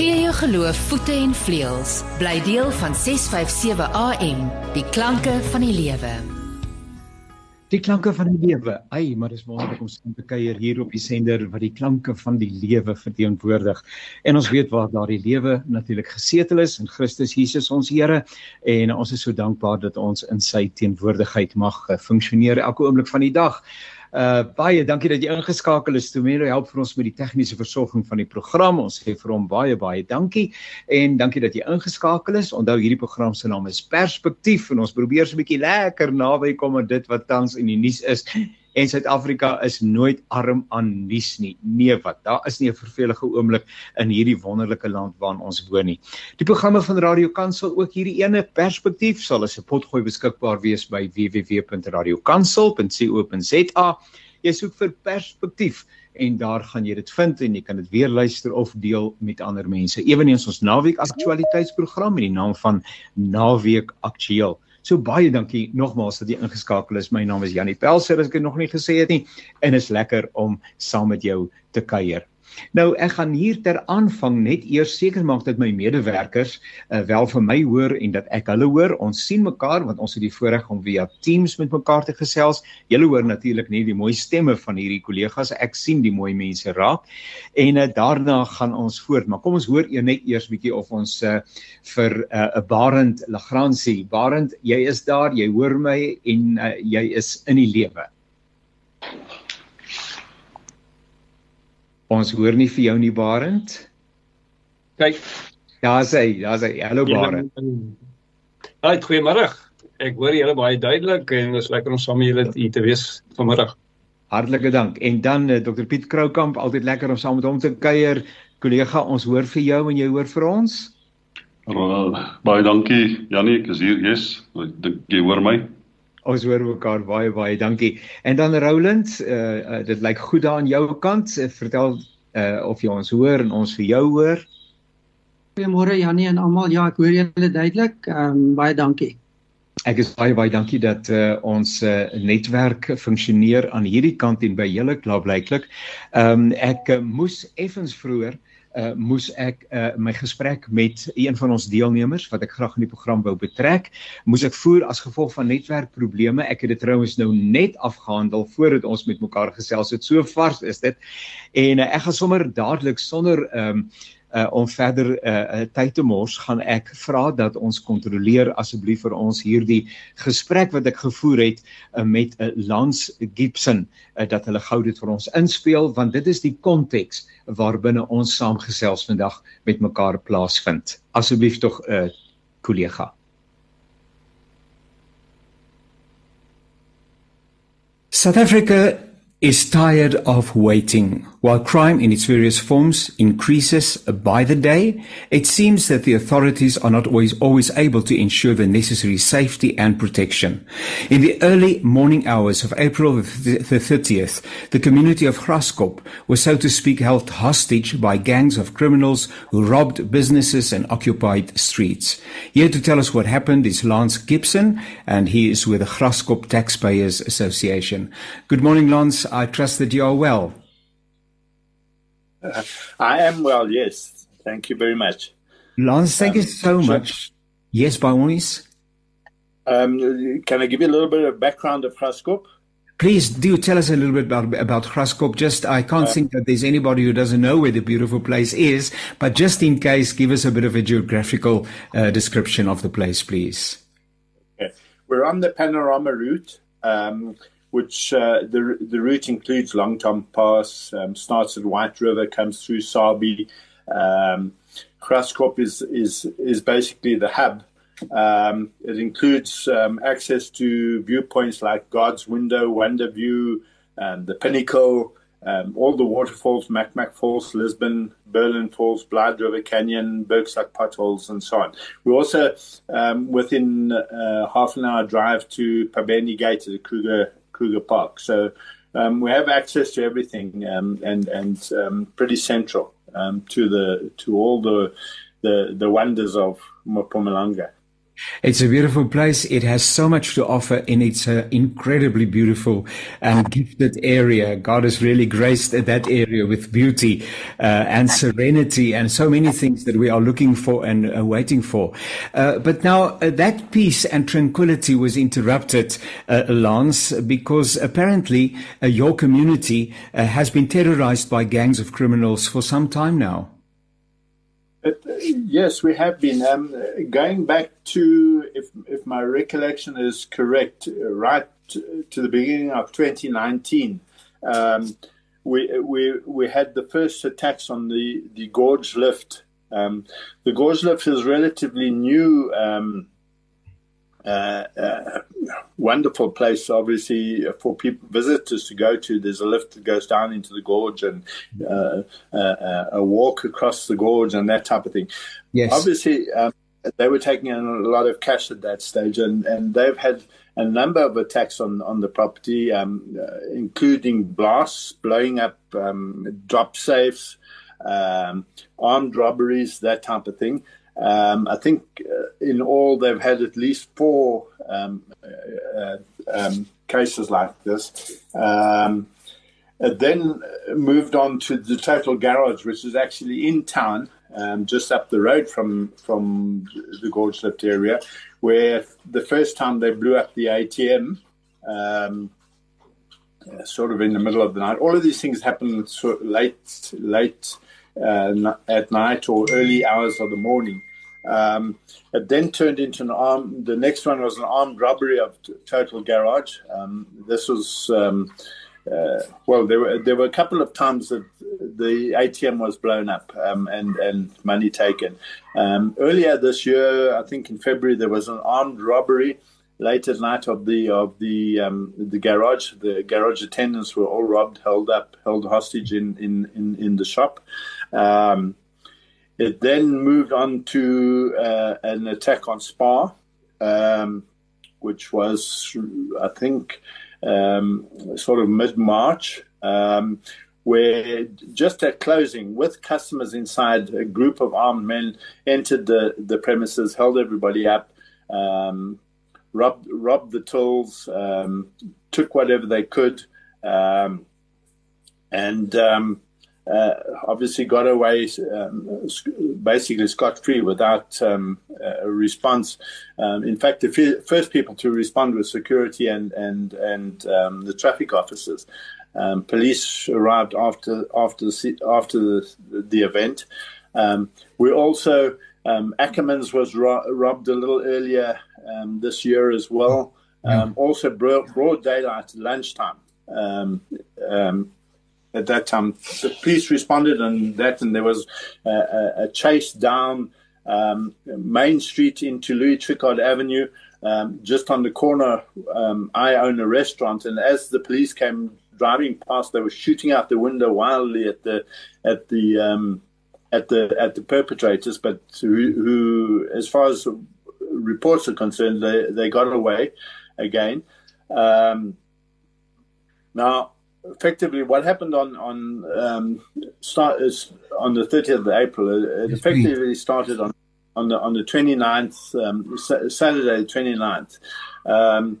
Gee jou geloof voete en vleuels. Bly deel van 657 AM, die klanke van die lewe. Die klanke van die lewe. Ai, maar dis wonderlik om saam te kuier hier op die sender wat die klanke van die lewe verteenwoordig. En ons weet waar daardie lewe natuurlik gesetel is in Christus Jesus ons Here en ons is so dankbaar dat ons in sy teenwoordigheid mag eh, funksioneer elke oomblik van die dag. Uh baie dankie dat jy ingeskakel is. Tomelo help vir ons met die tegniese versorging van die program. Ons sê vir hom baie baie dankie en dankie dat jy ingeskakel is. Onthou hierdie program se naam is Perspektief en ons probeer so 'n bietjie lekker naby kom aan dit wat tans in die nuus is en Suid-Afrika is nooit arm aan nuus nie. Nee wat, daar is nie 'n vervelige oomblik in hierdie wonderlike land waarin ons woon nie. Die programme van Radio Kansel ook hierdie ene perspektief sal as 'n potgooi beskikbaar wees by www.radiokansel.co.za. Jy soek vir perspektief en daar gaan jy dit vind en jy kan dit weer luister of deel met ander mense. Eweneens ons naweek aktualiteitsprogram met die naam van Naweek Aktueel. So baie dankie nogmaals dat jy ingeskakel is. My naam is Janie Pelser as ek dit nog nie gesê het nie en is lekker om saam met jou te kuier. Nou ek gaan hier ter aanvang net eers seker maak dat my medewerkers uh, wel vir my hoor en dat ek hulle hoor. Ons sien mekaar want ons het die voorreg om via Teams met mekaar te gesels. Julle hoor natuurlik nie die mooi stemme van hierdie kollegas. Ek sien die mooi mense raak. En uh, daarna gaan ons voort. Maar kom ons hoor eers net eers bietjie of ons uh, vir 'n uh, Barend Lagransie. Barend, jy is daar, jy hoor my en uh, jy is in die lewe. Ons hoor nie vir jou nie Barend. Kyk. Daar's hy, daar's hy. Hallo Barend. Haai, goeiemôre. Ek hoor julle baie duidelik en dit is lekker om saam met julle hier te wees vanmiddag. Hartlike dank. En dan eh, Dr Piet Kroukamp, altyd lekker om saam met hom te kuier. Kollega, ons hoor vir jou en jy hoor vir ons. Baie dankie Jannie, ek is hier. Yes, ek dink jy hoor my. Ons hoor mekaar baie baie dankie. En dan Roland, uh, uh dit lyk goed daar aan jou kant. Uh, vertel uh of jy ons hoor en ons vir jou hoor. Goeiemôre Jannie en almal. Ja, ek hoor julle duidelik. Ehm um, baie dankie. Ek is baie baie dankie dat uh, ons uh, netwerk funksioneer aan hierdie kant en by julle klaarblyklik. Ehm um, ek uh, moes effens vroeër uh, moes ek uh, my gesprek met een van ons deelnemers wat ek graag in die program wou betrek, moes ek voer as gevolg van netwerkprobleme. Ek het dit trouens nou net afgehandel voordat ons met mekaar gesels het. So vars is dit. En uh, ek gaan sommer dadelik sonder ehm um, uh, om verder uh, tyd te mors, gaan ek vra dat ons kontroleer asseblief vir ons hierdie gesprek wat ek gevoer het uh, met 'n uh, Lance Gibson uh, dat hulle gou dit vir ons inspel want dit is die konteks waarbinne ons saamgesels vandag met mekaar plaasvind. Asseblief tog 'n uh, kollega. South Africa is tired of waiting. While crime in its various forms increases by the day, it seems that the authorities are not always, always able to ensure the necessary safety and protection. In the early morning hours of April the 30th, the community of Graskop was so to speak held hostage by gangs of criminals who robbed businesses and occupied streets. Here to tell us what happened is Lance Gibson, and he is with the Graskop Taxpayers Association. Good morning, Lance. I trust that you are well. Uh, I am well, yes. Thank you very much. Lance, thank um, you so much. Yes, by all means. Um, can I give you a little bit of background of Graskop? Please do tell us a little bit about about Graskop. Just I can't uh, think that there's anybody who doesn't know where the beautiful place is, but just in case, give us a bit of a geographical uh, description of the place, please. Okay. We're on the panorama route. Um, which uh, the the route includes Long Tom Pass, um, starts at White River, comes through Sabi. Um, is is is basically the hub. Um, it includes um, access to viewpoints like God's Window, Wonder View, um, the Pinnacle, um, all the waterfalls, Macmac Falls, Lisbon, Berlin Falls, Blood River Canyon, Bergsack Potholes, and so on. We're also um, within uh, half an hour drive to Pabeni Gate, the Kruger Kruger Park. So um, we have access to everything um, and and um, pretty central um, to the to all the the, the wonders of Mpumalanga. It's a beautiful place. It has so much to offer and it's an incredibly beautiful and gifted area. God has really graced that area with beauty uh, and serenity and so many things that we are looking for and uh, waiting for. Uh, but now uh, that peace and tranquility was interrupted, uh, Lance, because apparently uh, your community has been terrorized by gangs of criminals for some time now. Yes, we have been. Um, going back to, if, if my recollection is correct, right to, to the beginning of 2019, um, we, we, we had the first attacks on the, the gorge lift. Um, the gorge lift is relatively new um, uh, uh, wonderful place, obviously, for people visitors to go to. There's a lift that goes down into the gorge and uh, uh a walk across the gorge and that type of thing. Yes, obviously, um, they were taking in a lot of cash at that stage, and, and they've had a number of attacks on on the property, um, uh, including blasts, blowing up um, drop safes, um, armed robberies, that type of thing. Um, I think uh, in all they've had at least four um, uh, um, cases like this. Um, then moved on to the Total Garage, which is actually in town, um, just up the road from from the Gorge Lift area, where the first time they blew up the ATM. Um, sort of in the middle of the night. All of these things happen sort of late, late uh, at night or early hours of the morning. Um, it then turned into an arm. The next one was an armed robbery of Total Garage. Um, this was um, uh, well, there were there were a couple of times that the ATM was blown up um, and and money taken. Um, earlier this year, I think in February, there was an armed robbery late at night of the of the um, the garage. The garage attendants were all robbed, held up, held hostage in in in, in the shop. Um, it then moved on to uh, an attack on Spa, um, which was, I think, um, sort of mid March, um, where just at closing, with customers inside, a group of armed men entered the, the premises, held everybody up, um, robbed, robbed the tools, um, took whatever they could, um, and uh, obviously got away um, basically scot free without um, a response. Um, in fact, the first people to respond were security and and and um, the traffic officers. Um, police arrived after after the, after the, the event. Um, we also Ackermans was ro- robbed a little earlier this year as well. also broad, broad daylight lunchtime. Um, um, at that time. The police responded and that, and there was a, a chase down um, Main Street into Louis Tricard Avenue. Um, just on the corner, um, I own a restaurant, and as the police came driving past, they were shooting out the window wildly at the at the um, at the at the perpetrators. But who, who, as far as reports are concerned, they they got away again. Um, now, effectively what happened on on um, start is on the 30th of April. It, effectively started on on the on the 29th um, Saturday 29th. Um,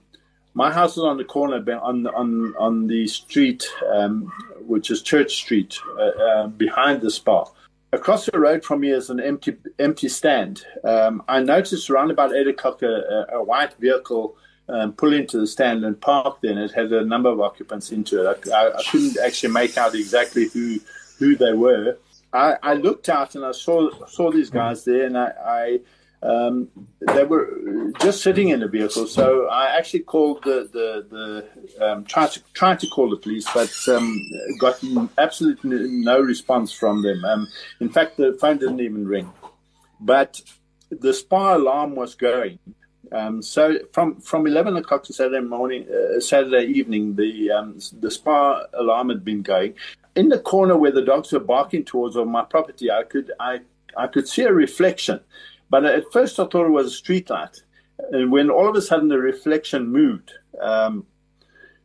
my house is on the corner on on on the street, um, which is Church Street, uh, uh, behind the spa. Across the road from me is an empty empty stand. Um, I noticed around about eight o'clock a, a white vehicle um, pull into the stand and park there, and it had a number of occupants into it. I, I, I couldn't actually make out exactly who who they were. I, I, looked out and I saw saw these guys there, and I, I um, they were just sitting in the vehicle. So I actually called the the, the um, tried to tried to call the police, but um, got absolutely no response from them. Um, in fact, the phone didn't even ring. But the spy alarm was going, um, so from from eleven o'clock to Saturday morning, uh, Saturday evening, the um, the spa alarm had been going. In the corner where the dogs were barking towards on my property, I could I I could see a reflection, but at first I thought it was a street light. And when all of a sudden the reflection moved, um,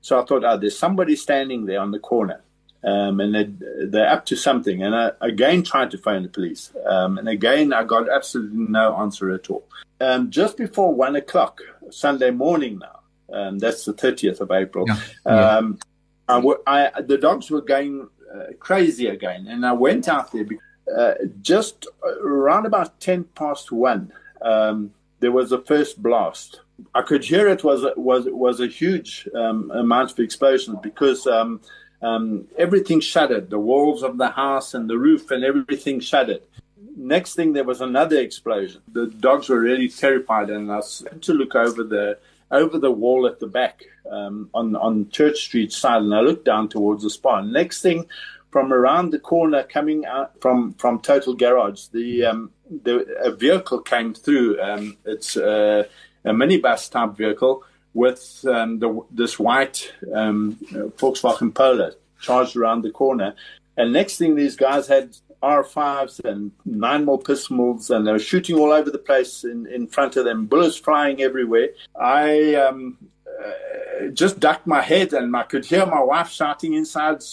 so I thought, oh, there's somebody standing there on the corner. Um, and they, they're up to something. And I again tried to phone the police. Um, and again, I got absolutely no answer at all. Um, just before one o'clock, Sunday morning now, um, that's the 30th of April, Yeah, yeah. um, I w- I, the dogs were going uh, crazy again. And I went out there be- uh, just around about 10 past one. Um, there was a first blast. I could hear it was a, was was a huge um, amount of explosions because um, everything shattered. The walls of the house and the roof and everything shattered. Next thing, there was another explosion. The dogs were really terrified, and I had to look over the over the wall at the back um, on on Church Street side, and I looked down towards the spa. Next thing, from around the corner, coming out from from Total Garage, the um, the a vehicle came through. Um, it's uh, a minibus type vehicle with um, the, this white um, Volkswagen Polo charged around the corner. And next thing, these guys had R5s and nine more pistols, and they were shooting all over the place in, in front of them, bullets flying everywhere. I um, uh, just ducked my head, and I could hear my wife shouting inside,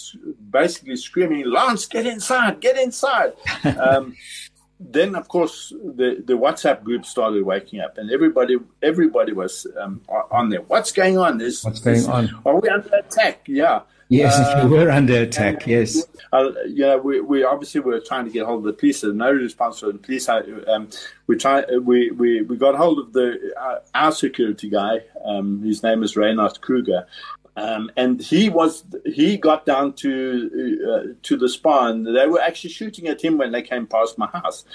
basically screaming, Lance, get inside, get inside. um, then of course the, the WhatsApp group started waking up, and everybody everybody was um, on there. What's going on? There's, What's going on? Are we under attack? Yeah. Yes, Uh, you were under attack. Yes. Uh, you know, we, we obviously were trying to get hold of the police. There's no response from the police. Um, we try, we, we, we got hold of the uh, our security guy. Um, his name is Reinhard Kruger. Um, and he was he got down to uh, to the spa, and they were actually shooting at him when they came past my house.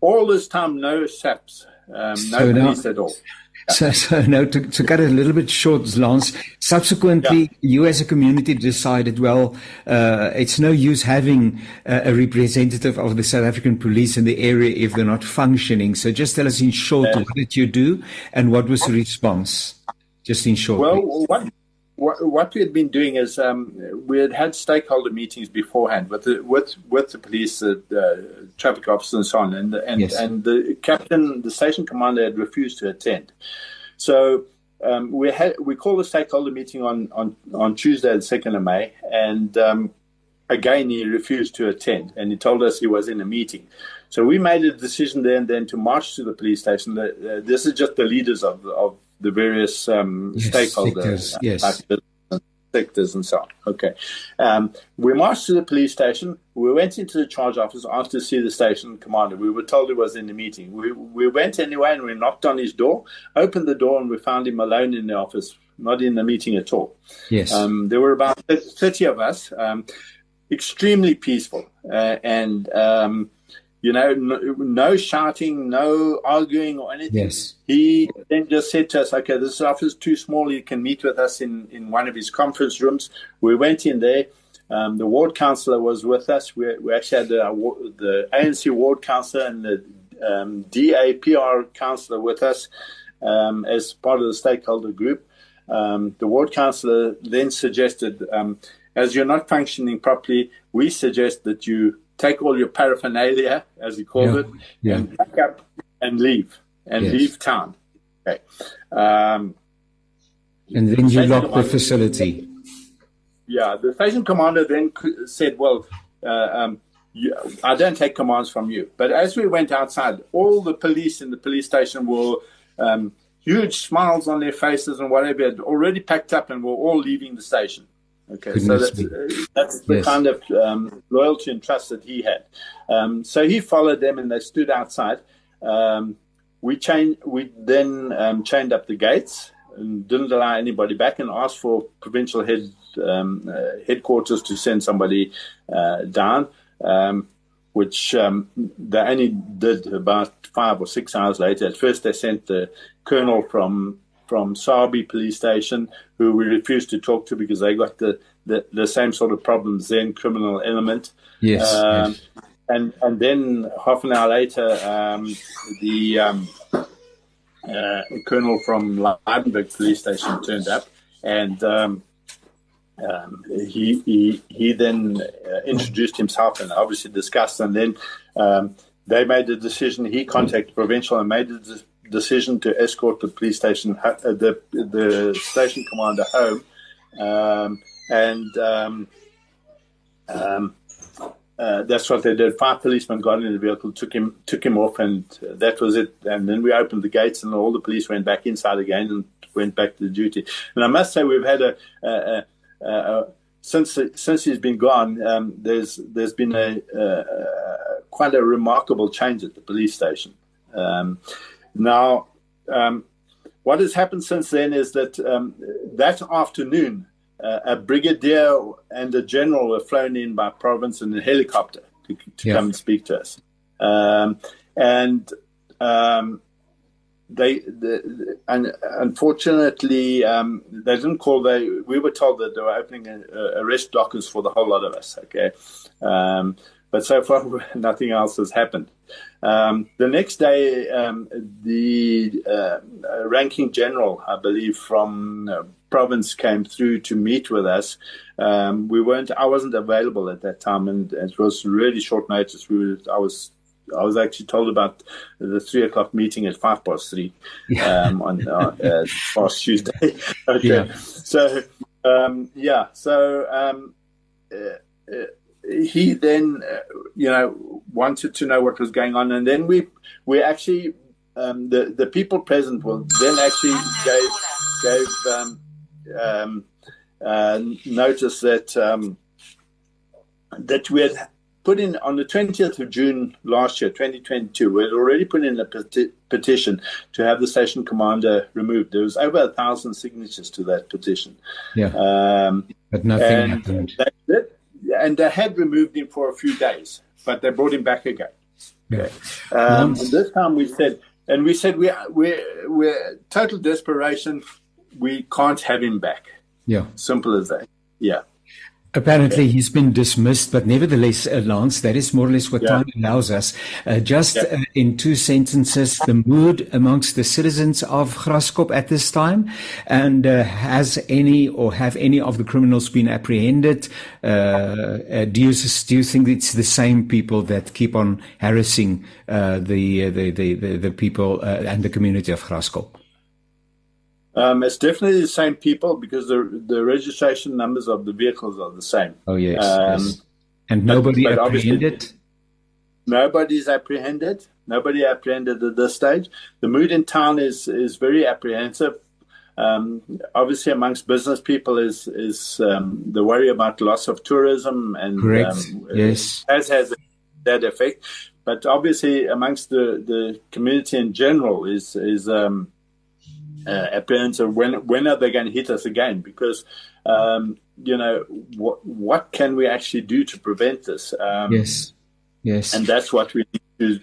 All this time, no saps, um, no So now- police at all. So, so no, to, to cut it a little bit short, Lance, subsequently, you as a community decided, well, uh, it's no use having uh, a representative of the South African police in the area if they're not functioning. So just tell us in short, what did you do and what was the response? Just in short. Well, what, what what we had been doing is um, we had had stakeholder meetings beforehand with the with with the police, the uh, traffic officers, and so on, and and Yes. and the captain, the station commander, had refused to attend. So um, we had we called a stakeholder meeting on on on Tuesday, the second of May, and um, again he refused to attend, and he told us he was in a meeting. So we made a decision there and then to march to the police station. Uh, uh, this is just the leaders of of the various um, Yes, stakeholders, sectors, yes. sectors and so on. Okay, um, we marched to the police station. We went into the charge office asked to see the station commander. We were told he was in the meeting. We we went anyway and we knocked on his door, opened the door, and we found him alone in the office, not in the meeting at all. yes. Um, there were about 30 of us, um, extremely peaceful. Uh, and, um, you know, no, no shouting, no arguing or anything. yes. He then just said to us, okay, this office is too small. You can meet with us in, in one of his conference rooms. We went in there. Um, the ward councillor was with us. We, we actually had the, wa- the ANC ward councillor and the um, DAPR councillor with us um, as part of the stakeholder group. Um, the ward councillor then suggested, um, as you're not functioning properly, we suggest that you take all your paraphernalia, as he called Yeah, it, yeah. and pack up and leave, and Yes. leave town. Okay. Um, And then you lock the facility. Yeah, the station commander then said, "Well, uh, um, you, I don't take commands from you." But as we went outside, all the police in the police station were um, huge smiles on their faces and whatever had already packed up and were all leaving the station. Okay, so that's, uh, that's the Yes. kind of um, loyalty and trust that he had. Um, so he followed them, and they stood outside. Um, we changed. We then um, chained up the gates and didn't allow anybody back, and asked for provincial head um, uh, headquarters to send somebody uh, down. Um, which um, they only did about five or six hours later. At first, they sent the colonel from from Sabi police station, who we refused to talk to because they got the, the, the same sort of problems then, criminal element. Yes. Um, yes. and and then half an hour later, um, the um, uh, colonel from Leidenburg police station turned up, and um, um, he, he he then uh, introduced himself and obviously discussed, and then um, they made the decision. He contacted provincial and made the decision to escort the police station, uh, the the station commander home, um, and. Um, um, uh, that's what they did. Five policemen got in the vehicle, took him, took him off, and that was it. And then we opened the gates, and all the police went back inside again and went back to duty. And I must say, we've had a, a, a, a since since he's been gone. Um, there's there's been a, quite a remarkable change at the police station. Um, now, um, what has happened since then is that um, that afternoon uh, a brigadier and a general were flown in by province in a helicopter to, to yeah. come and speak to us. Um, and um, they, the, and unfortunately, um, they didn't call. They we were told that they were opening a, a arrest blockers for the whole lot of us. Okay, um, but so far nothing else has happened. Um, the next day, um, the uh, ranking general, I believe, from uh, province came through to meet with us. Um, we weren't. I wasn't available at that time, and it was really short notice. We were, I was. I was actually told about the three o'clock meeting at five past three um, on uh, uh, past Tuesday. okay, yeah. so um, yeah, so um, uh, uh, he then, uh, you know, wanted to know what was going on, and then we we actually um, the the people present will then actually gave gave um, um, uh, notice that um, that we had put in on the 20th of June last year, 2022, we had already put in a peti- petition to have the station commander removed. There was over a thousand signatures to that petition. Yeah, um, but nothing happened. They and they had removed him for a few days, but they brought him back again. Yeah. Um, this time we said, and we said we we we're total desperation. We can't have him back. Yeah, simple as that. Yeah. Apparently, he's been dismissed, but nevertheless, uh, Lance, that is more or less what yeah. time allows us. Uh, just yeah. uh, in two sentences, the mood amongst the citizens of Graskop at this time, and uh, has any or have any of the criminals been apprehended? Uh, uh, do you do you think it's the same people that keep on harassing the, the, the the the people and the community of Graskop? Um, it's definitely the same people because the the registration numbers of the vehicles are the same. Oh yes, um, yes. and nobody but, but apprehended. Nobody's apprehended. Nobody apprehended at this stage. The mood in town is is very apprehensive. Um, obviously, amongst business people is is um, the worry about loss of tourism and correct. Um, yes, has has that effect. But obviously, amongst the the community in general is is um, uh, apprehensive. When when are they going to hit us again? Because um, you know what what can we actually do to prevent this? Um, yes, yes, and that's what we need to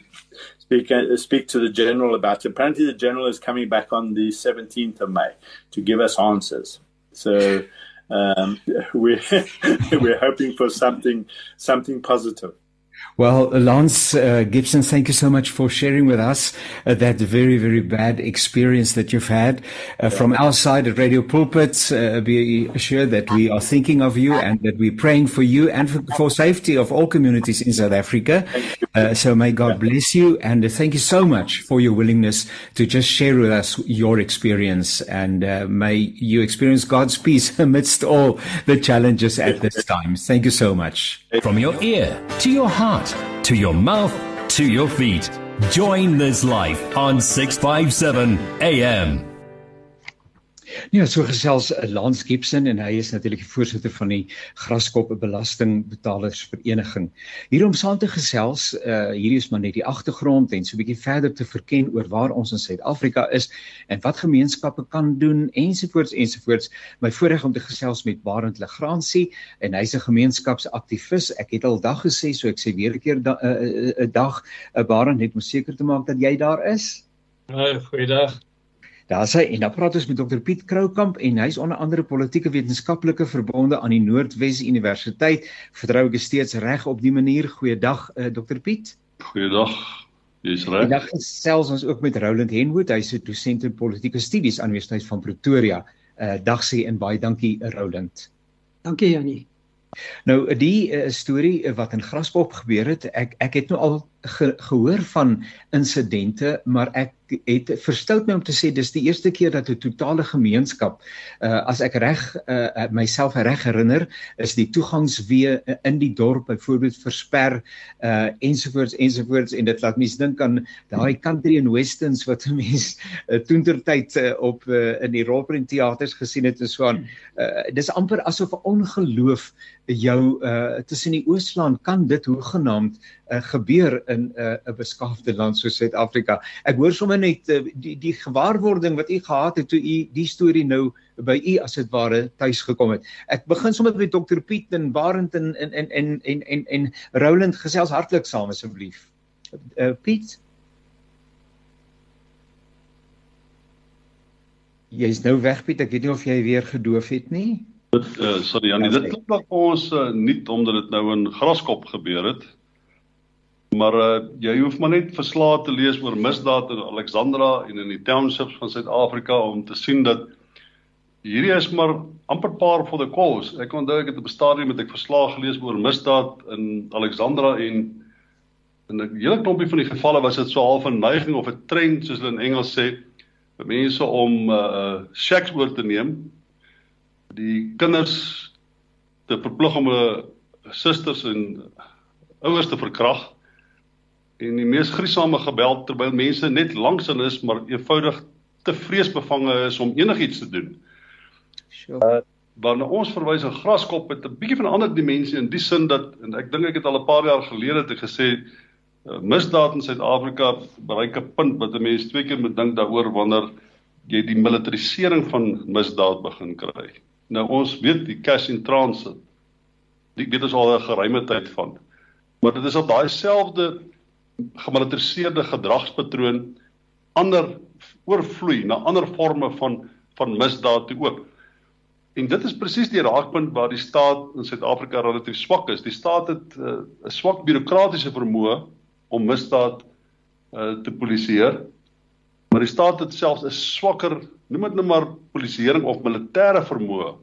speak uh, speak to the general about. Apparently, the general is coming back on the seventeenth of May to give us answers. So. Um, we're we're hoping for something something positive. Well, Lance uh, Gibson, thank you so much for sharing with us uh, that very, very bad experience that you've had. Uh, from our side at Radio Pulpit, uh, be assured that we are thinking of you and that we're praying for you and for, for safety of all communities in South Africa. Uh, so may God bless you and thank you so much for your willingness to just share with us your experience and uh, may you experience God's peace amidst all the challenges at this time. Thank you so much. From your ear to your heart heart, to your mouth, to your feet. Join this life on 657 AM. Ja, so gesels eh, Lance Gibson en hy is natuurlik die voorsitter van die Graskop Belastingbetalers Vereniging. Hier om saam te gesels, uh hierdie is maar net die agtergrond en so 'n bietjie verder te verken oor waar ons in Suid-Afrika is en wat gemeenskappe kan doen ensovoorts ensovoorts. My voorreg om te gesels met Barend Legrandsie en hy's 'n gemeenskapsaktivis. Ek het al dag gesê, so ek sê weer 'n keer 'n da, uh, uh, dag 'n uh, Barend net om seker te maak dat jy daar is. Ja, goeiedag. Daar sê en dan praat ons met Dr Piet Kroukamp en hy's onder andere politieke wetenskaplike verbonde aan die Noordwes Universiteit. Vertrou ek steeds reg op die manier. Goeiedag uh, eh, Dr Piet. Goeiedag. Jy's reg. Vandag gesels ons ook met Roland Henwood. Hy's 'n dosent in politieke studies aan Universiteit van Pretoria. Uh, dag sê en baie dankie Roland. Dankie Janie. Nou die uh, storie wat in Graspop gebeur het, ek ek het nou al ge, gehoor van insidente, maar ek het verstout my om te sê dis die eerste keer dat 'n totale gemeenskap uh as ek reg uh myself reg herinner is die toegangswee in die dorp byvoorbeeld versper uh ensovoorts ensovoorts en dit laat mense dink aan daai country and westerns wat mense uh, toentertyd uh, op uh, in die rolprent teaters gesien het en so aan. Uh, dis amper asof ongeloof jou uh tussen die Oosland kan dit hoegenaamd uh, gebeur in 'n uh, 'n beskaafde land soos Suid-Afrika ek hoor sommer net uh, die die gewaarwording wat u gehad het toe u die storie nou by u as dit ware tuis gekom het. Ek begin sommer met Dr Piet en Barend en en en en en en, en Roland gesels hartlik saam asseblief. Uh, Piet Jy is nou weg Piet, ek weet nie of jy weer gedoof het nie. Dit uh, sorry Janie, dit klink dalk ons uh, nie omdat dit nou in Graskop gebeur het. Maar uh, jy hoef maar net verslae te lees oor misdaad in Alexandra en in die townships van Suid-Afrika om te sien dat hierdie is maar amper paar for the cause. Ek onthou ek het op 'n stadium met ek verslae gelees oor misdaad in Alexandra en in 'n hele klompie van die gevalle was dit so half 'n neiging of 'n trend soos hulle in Engels sê vir mense om uh shacks oor te neem. Die kinders te verplig om 'n susters en ouers te verkragt en die mees gruisame geweld terwyl mense net langs hulle is maar eenvoudig te vreesbevange is om enigiets te doen. Sure. Uh, Wanneer ons verwys aan graskop met 'n bietjie van 'n ander dimensie in die sin dat en ek dink ek het al 'n paar jaar gelede te gesê uh, misdaad in Suid-Afrika bereik 'n punt wat 'n mens twee keer moet dink daaroor wanneer jy die militarisering van misdaad begin kry. Nou ons weet die cash in transit. Dit weet ons al 'n geruime tyd van. Maar dit is op daai selfde gemilitariseerde gedragspatroon ander oorvloei na ander forme van van misdaad toe ook. En dit is presies die raakpunt waar die staat in Suid-Afrika relatief swak is. Die staat het uh, 'n swak bureaukratiese vermoë om misdaad uh, te polisieer. Maar die staat het selfs 'n swakker, noem dit nou maar polisieering of militêre vermoë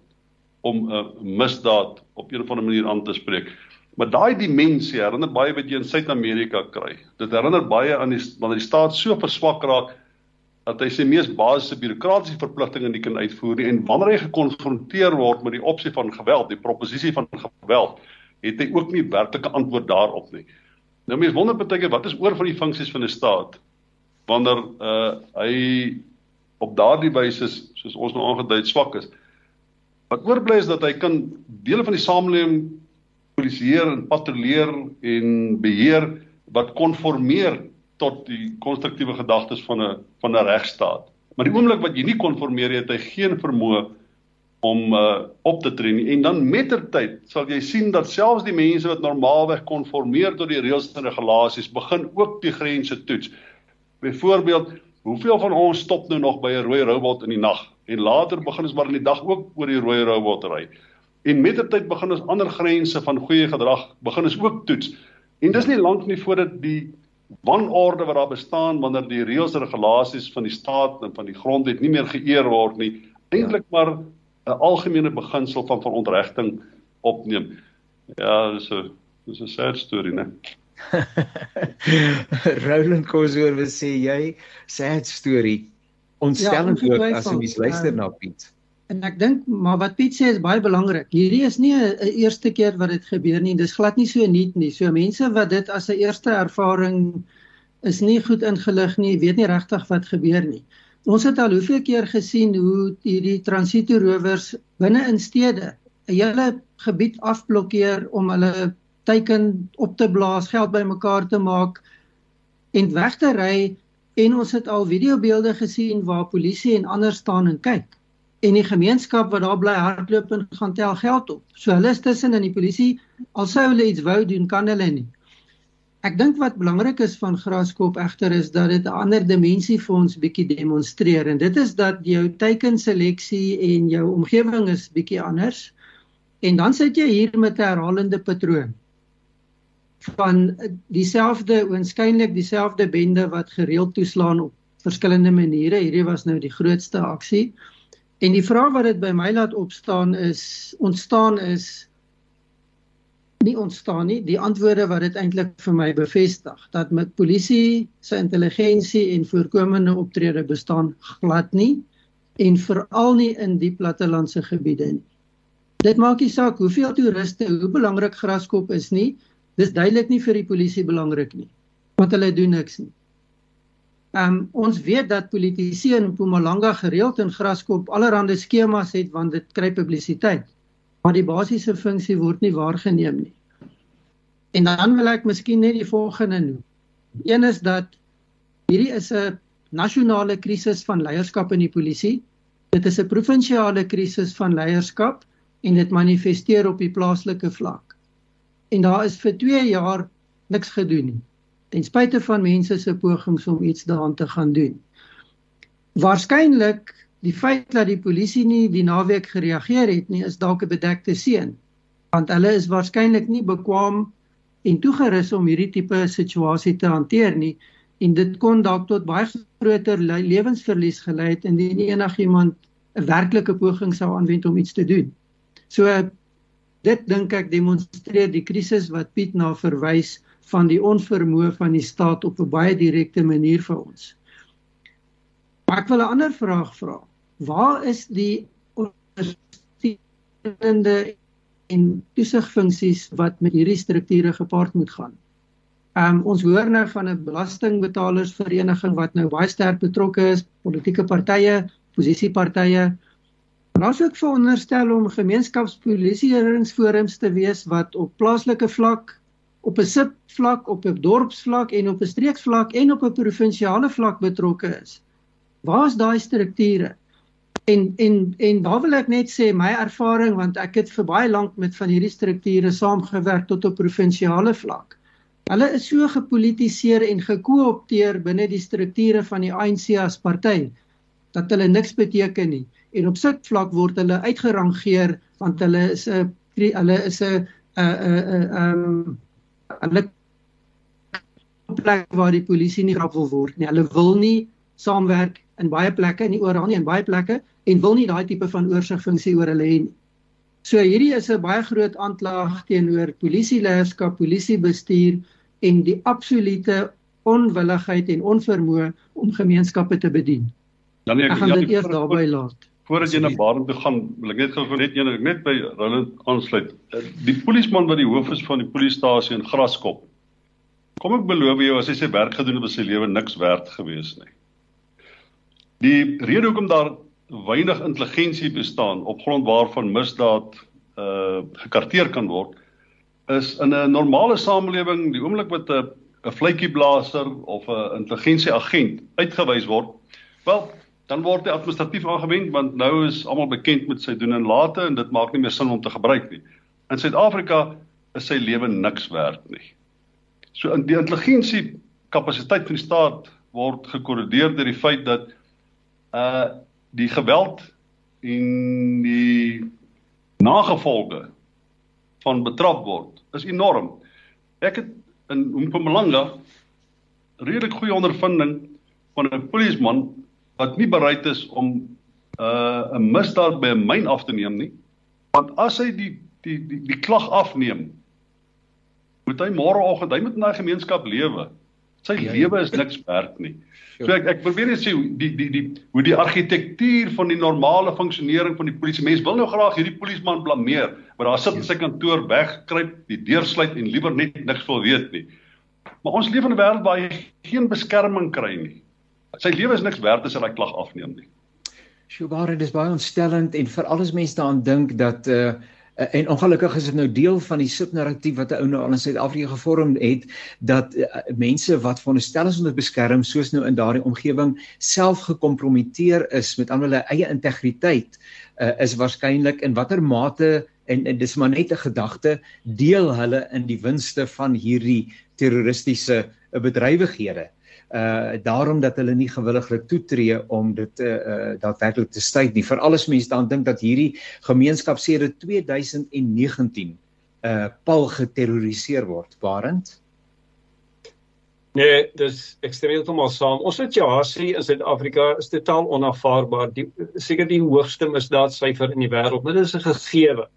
om 'n uh, misdaad op 'n of ander manier aan te spreek. Maar daai dimensie herinner baie wat jy in Suid-Amerika kry. Dit herinner baie aan die wanneer die staat so verswak raak dat hy sy mees basiese bureaukratiese verpligtinge nie kan uitvoer nie en wanneer hy gekonfronteer word met die opsie van geweld, die proposisie van geweld, het hy ook nie werklike antwoord daarop nie. Nou mense wonder baie keer wat is oor van die funksies van 'n staat wanneer uh hy op daardie wyse soos ons nou aangedui het swak is. Wat oorbly is dat hy kan dele van die samelewing polisieer en patrolleer en beheer wat konformeer tot die konstruktiewe gedagtes van 'n van 'n regstaat. Maar die oomblik wat jy nie konformeer het hy geen vermoë om uh, op te tree nie en dan mettertyd sal jy sien dat selfs die mense wat normaalweg konformeer tot die reëls en regulasies begin ook die grense toets. Byvoorbeeld, hoeveel van ons stop nou nog by 'n rooi robot in die nag en later begin ons maar in die dag ook oor die rooi robot ry. En met die tyd begin ons ander grense van goeie gedrag begin ons ook toets. En dis nie lank nie voordat die wanorde wat daar bestaan wanneer die reëls en regulasies van die staat en van die grondwet nie meer geëer word nie, eintlik maar 'n algemene beginsel van verontregting opneem. Ja, dis 'n dis 'n sad storie, né? Roland Kosoor wil sê jy sad story. Ons ja, stel ja, ook as jy luister na Piet. En ek dink maar wat Piet sê is baie belangrik. Hierdie is nie 'n eerste keer wat dit gebeur nie. Dis glad nie so nuut nie. So mense wat dit as 'n eerste ervaring is nie goed ingelig nie, weet nie regtig wat gebeur nie. Ons het al hoeveel keer gesien hoe hierdie transito rowers binne in stede 'n hele gebied afblokkeer om hulle teiken op te blaas, geld bymekaar te maak en weg te ry en ons het al videobeelde gesien waar polisie en ander staan en kyk en die gemeenskap wat daar bly hardloop en gaan tel geld op. So hulle is tussen in die polisie al sou hulle iets wou doen kan hulle nie. Ek dink wat belangrik is van Graskop egter is dat dit 'n ander dimensie vir ons bietjie demonstreer en dit is dat jou teikenseleksie en jou omgewing is bietjie anders. En dan sit jy hier met 'n herhalende patroon van dieselfde oënskynlik dieselfde bende wat gereeld toeslaan op verskillende maniere. Hierdie was nou die grootste aksie. En die vraag wat dit by my laat opstaan is ontstaan is nie ontstaan nie. Die antwoorde wat dit eintlik vir my bevestig dat met polisie se intelligensie en voorkomende optrede bestaan glad nie en veral nie in die plattelandse gebiede nie. Dit maak nie saak hoeveel toeriste, hoe belangrik graskop is nie, dis duidelik nie vir die polisie belangrik nie want hulle doen niks nie. Ehm um, ons weet dat politici in Mpumalanga gereeld in Graskop allerlei skemas het want dit kry publisiteit. Maar die basiese funksie word nie waargeneem nie. En dan wil ek miskien net die volgende noem. Een is dat hierdie is 'n nasionale krisis van leierskap in die polisie. Dit is 'n provinsiale krisis van leierskap en dit manifesteer op die plaaslike vlak. En daar is vir 2 jaar niks gedoen nie ten spyte van mense se pogings om iets daaraan te gaan doen. Waarskynlik die feit dat die polisie nie die naweek gereageer het nie is dalk 'n bedekte seën want hulle is waarskynlik nie bekwam en toegerus om hierdie tipe situasie te hanteer nie en dit kon dalk tot baie groter lewensverlies gelei het indien enigiemand 'n werklike poging sou aanwend om iets te doen. So dit dink ek demonstreer die krisis wat Piet na verwys van die onvermoë van die staat op 'n baie direkte manier vir ons. Maar ek wil 'n ander vraag vra. Waar is die ondersteunende en toesigfunksies wat met hierdie strukture gepaard moet gaan? Ehm um, ons hoor nou van 'n belastingbetalersvereniging wat nou baie sterk betrokke is, politieke partye, posisiepartye. Ons ook veronderstel om gemeenskapspolisieeringsforums te wees wat op plaaslike vlak op 'n subvlak, op 'n dorpsvlak en op 'n streeksvlak en op 'n provinsiale vlak betrokke is. Waar is daai strukture? En en en daar wil ek net sê my ervaring want ek het vir baie lank met van hierdie strukture saamgewerk tot op provinsiale vlak. Hulle is so gepolitiseer en gekoopteer binne die strukture van die ANC as party dat hulle niks beteken nie. En op subvlak word hulle uitgerangeer want hulle is 'n hulle is 'n 'n 'n 'n hulle plek waar die polisie nie grap wil word nie. Hulle wil nie saamwerk in baie plekke nie oral nie in baie plekke en wil nie daai tipe van oorsigfunksie oor hulle hê nie. So hierdie is 'n baie groot aanklag teenoor polisieleierskap, polisiebestuur en die absolute onwilligheid en onvermoë om gemeenskappe te bedien. Dan ek gaan dit eers daarby laat. Voordat jy na Baring toe gaan, wil ek net gou net een net by Roland aansluit. Eh, die polisieman wat die hoof is van die polisiestasie in Graskop. Kom ek beloof jou as hy sy werk gedoen het, was sy lewe niks werd gewees nie. Die rede hoekom daar weinig intelligensie bestaan op grond waarvan misdaad uh gekarteer kan word is in 'n normale samelewing die oomblik wat 'n 'n vletjieblaser of 'n intelligensieagent uitgewys word, wel dan word hy administratief aangewend want nou is almal bekend met sy doen en late en dit maak nie meer sin om te gebruik nie. In Suid-Afrika is sy lewe niks werd nie. So in die intelligensie kapasiteit van die staat word gekorrigeer deur die feit dat uh die geweld en die nagevolge van betrap word is enorm. Ek het in Mpumalanga redelik goeie ondervinding van 'n polisieman wat nie bereid is om 'n uh, misdaad by 'n myn af te neem nie. Want as hy die die die die klag afneem, moet hy môreoggend, hy moet in daai gemeenskap lewe. Sy ja, ja. lewe is niks werd nie. So ek ek probeer net sê die die die hoe die argitektuur van die normale funksionering van die polisie. Mense wil nou graag hierdie polisieman blameer, maar daar sit in sy kantoor wegkruip, die deur sluit en liewer net niks wil weet nie. Maar ons leef in 'n wêreld waar jy geen beskerming kry nie. Sy lewe is niks werd as hy daai klag afneem nie. Shubare, dis baie ontstellend en vir alles mense daaraan dink dat uh en ongelukkig is dit nou deel van die subnarratief wat 'n ou nou al in Suid-Afrika gevorm het dat uh, mense wat veronderstel is om te beskerm soos nou in daardie omgewing self gekompromiteer is met aan hulle eie integriteit uh, is waarskynlik in watter mate en, en dis maar net 'n gedagte deel hulle in die winste van hierdie terroristiese bedrywighede uh daarom dat hulle nie gewilliglik toetree om dit uh, uh daadwerklik te stryd nie. Vir alles mense dan dink dat hierdie gemeenskap sedert 2019 uh pal geterroriseer word. Barend? Nee, dis ekstreem totaal saam. Ons situasie in Suid-Afrika is totaal onaanvaarbaar. Die seker die hoogste misdaadsyfer in die wêreld. Dit is 'n gegewe.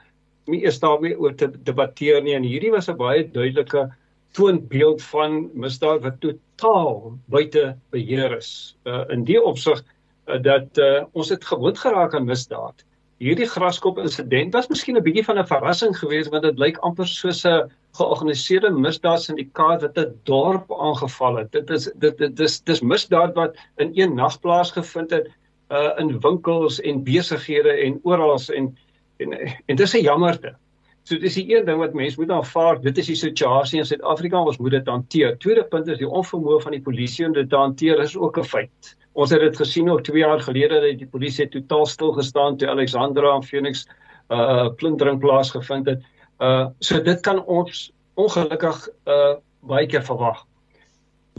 nie eers daarmee oor te debatteer nie en hierdie was 'n baie duidelike toonbeeld van misdaad wat totaal buite beheer is. Uh, in die opsig uh, dat uh, ons het gewoond geraak aan misdaad. Hierdie graskop insident was miskien 'n bietjie van 'n verrassing geweest want dit lyk amper soos 'n georganiseerde misdaadsyndikaat wat 'n dorp aangeval het. Dit is dit dit dis dis misdaad wat in een nag plaasgevind het uh in winkels en besighede en oral en en en dis 'n jammerte. So dis die een ding wat mense moet aanvaar, dit is die situasie in Suid-Afrika, ons moet dit hanteer. Tweede punt is die onvermoë van die polisie om dit te hanteer is ook 'n feit. Ons het dit gesien ook 2 jaar gelede dat die polisie totaal stil gestaan toe Alexandra en Phoenix uh plundering plaasgevind het. Uh so dit kan ons ongelukkig uh baie keer verwag.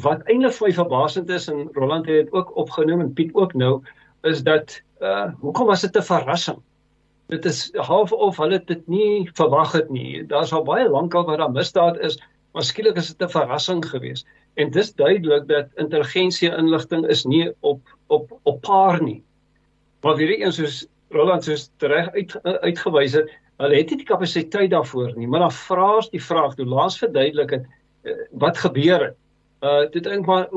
Wat eintlik vir verbasend is en Roland het dit ook opgenoem en Piet ook nou is dat uh hoekom was dit 'n verrassing? Dit is half of hulle dit nie verwag het nie. Daar's al baie lank al wat daar misdaad is, maar skielik is dit 'n verrassing geweest. En dis duidelik dat intelligensie inligting is nie op op op paar nie. Maar weer eens soos Roland soos reg uit uitgewys het, hulle het nie die kapasiteit daarvoor nie, maar dan vra ons die vraag, toe laas verduidelik het eh, wat gebeur het. Uh dit dink maar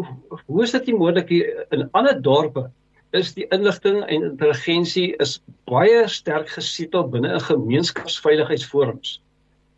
hoe is dit moontlik in ander dorpe is die inligting en intelligensie is baie sterk gesetel binne 'n gemeenskapsveiligheidsforums.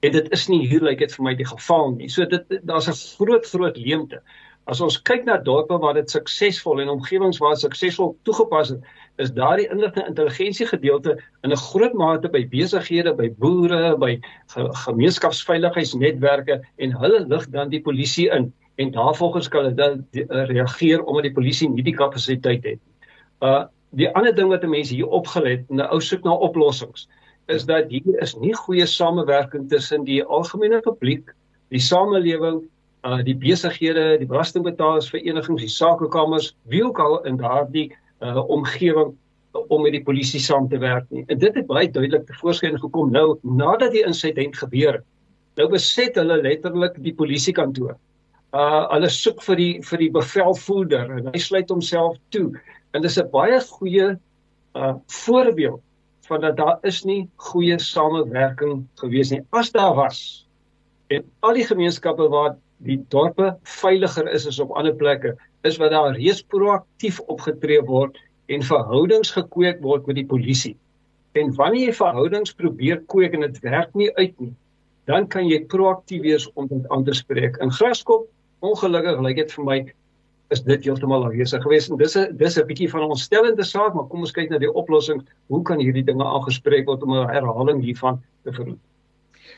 En dit is nie hier lyk dit vir my die geval nie. So dit daar's 'n groot groot leemte. As ons kyk na dorpe waar dit suksesvol en omgewings waar suksesvol toegepas het, is daardie inligting intelligensie gedeelte in 'n groot mate by besighede, by boere, by ge gemeenskapsveiligheidsnetwerke en hulle lig dan die polisie in en daarvolgens kan hulle reageer omdat die polisie nie die kapasiteit het nie. Uh die ander ding wat mense hier opgelet en nou soek na oplossings is dat hier is nie goeie samewerking tussen die algemene publiek, die samelewing, uh die besighede, die belastingbetalersverenigings, die sakekamers, wie ook al in daardie uh omgewing om met die polisie saam te werk nie. En dit het baie duidelik tevoorskyn gekom nou nadat die insident gebeur het. Nou beset hulle letterlik die polisiekantoor. Uh hulle soek vir die vir die bevelvoerder en hy sluit homself toe. En dis 'n baie goeie uh voorbeeld van dat daar is nie goeie samewerking gewees nie. As daar was en al die gemeenskappe waar die dorpe veiliger is as op ander plekke, is wat daar reeds proaktief opgetree word en verhoudings gekweek word met die polisie. En wanneer jy verhoudings probeer kweek en dit werk nie uit nie, dan kan jy proaktief wees om dit aan te spreek. In Graskop, ongelukkig lyk dit vir my is dit heeltemal afwesig geweest. En dis 'n dis 'n bietjie van 'n ontstellende saak maar kom ons kyk na die oplossing. Hoe kan hierdie dinge aangespreek word om 'n herhaling hiervan te verhoed?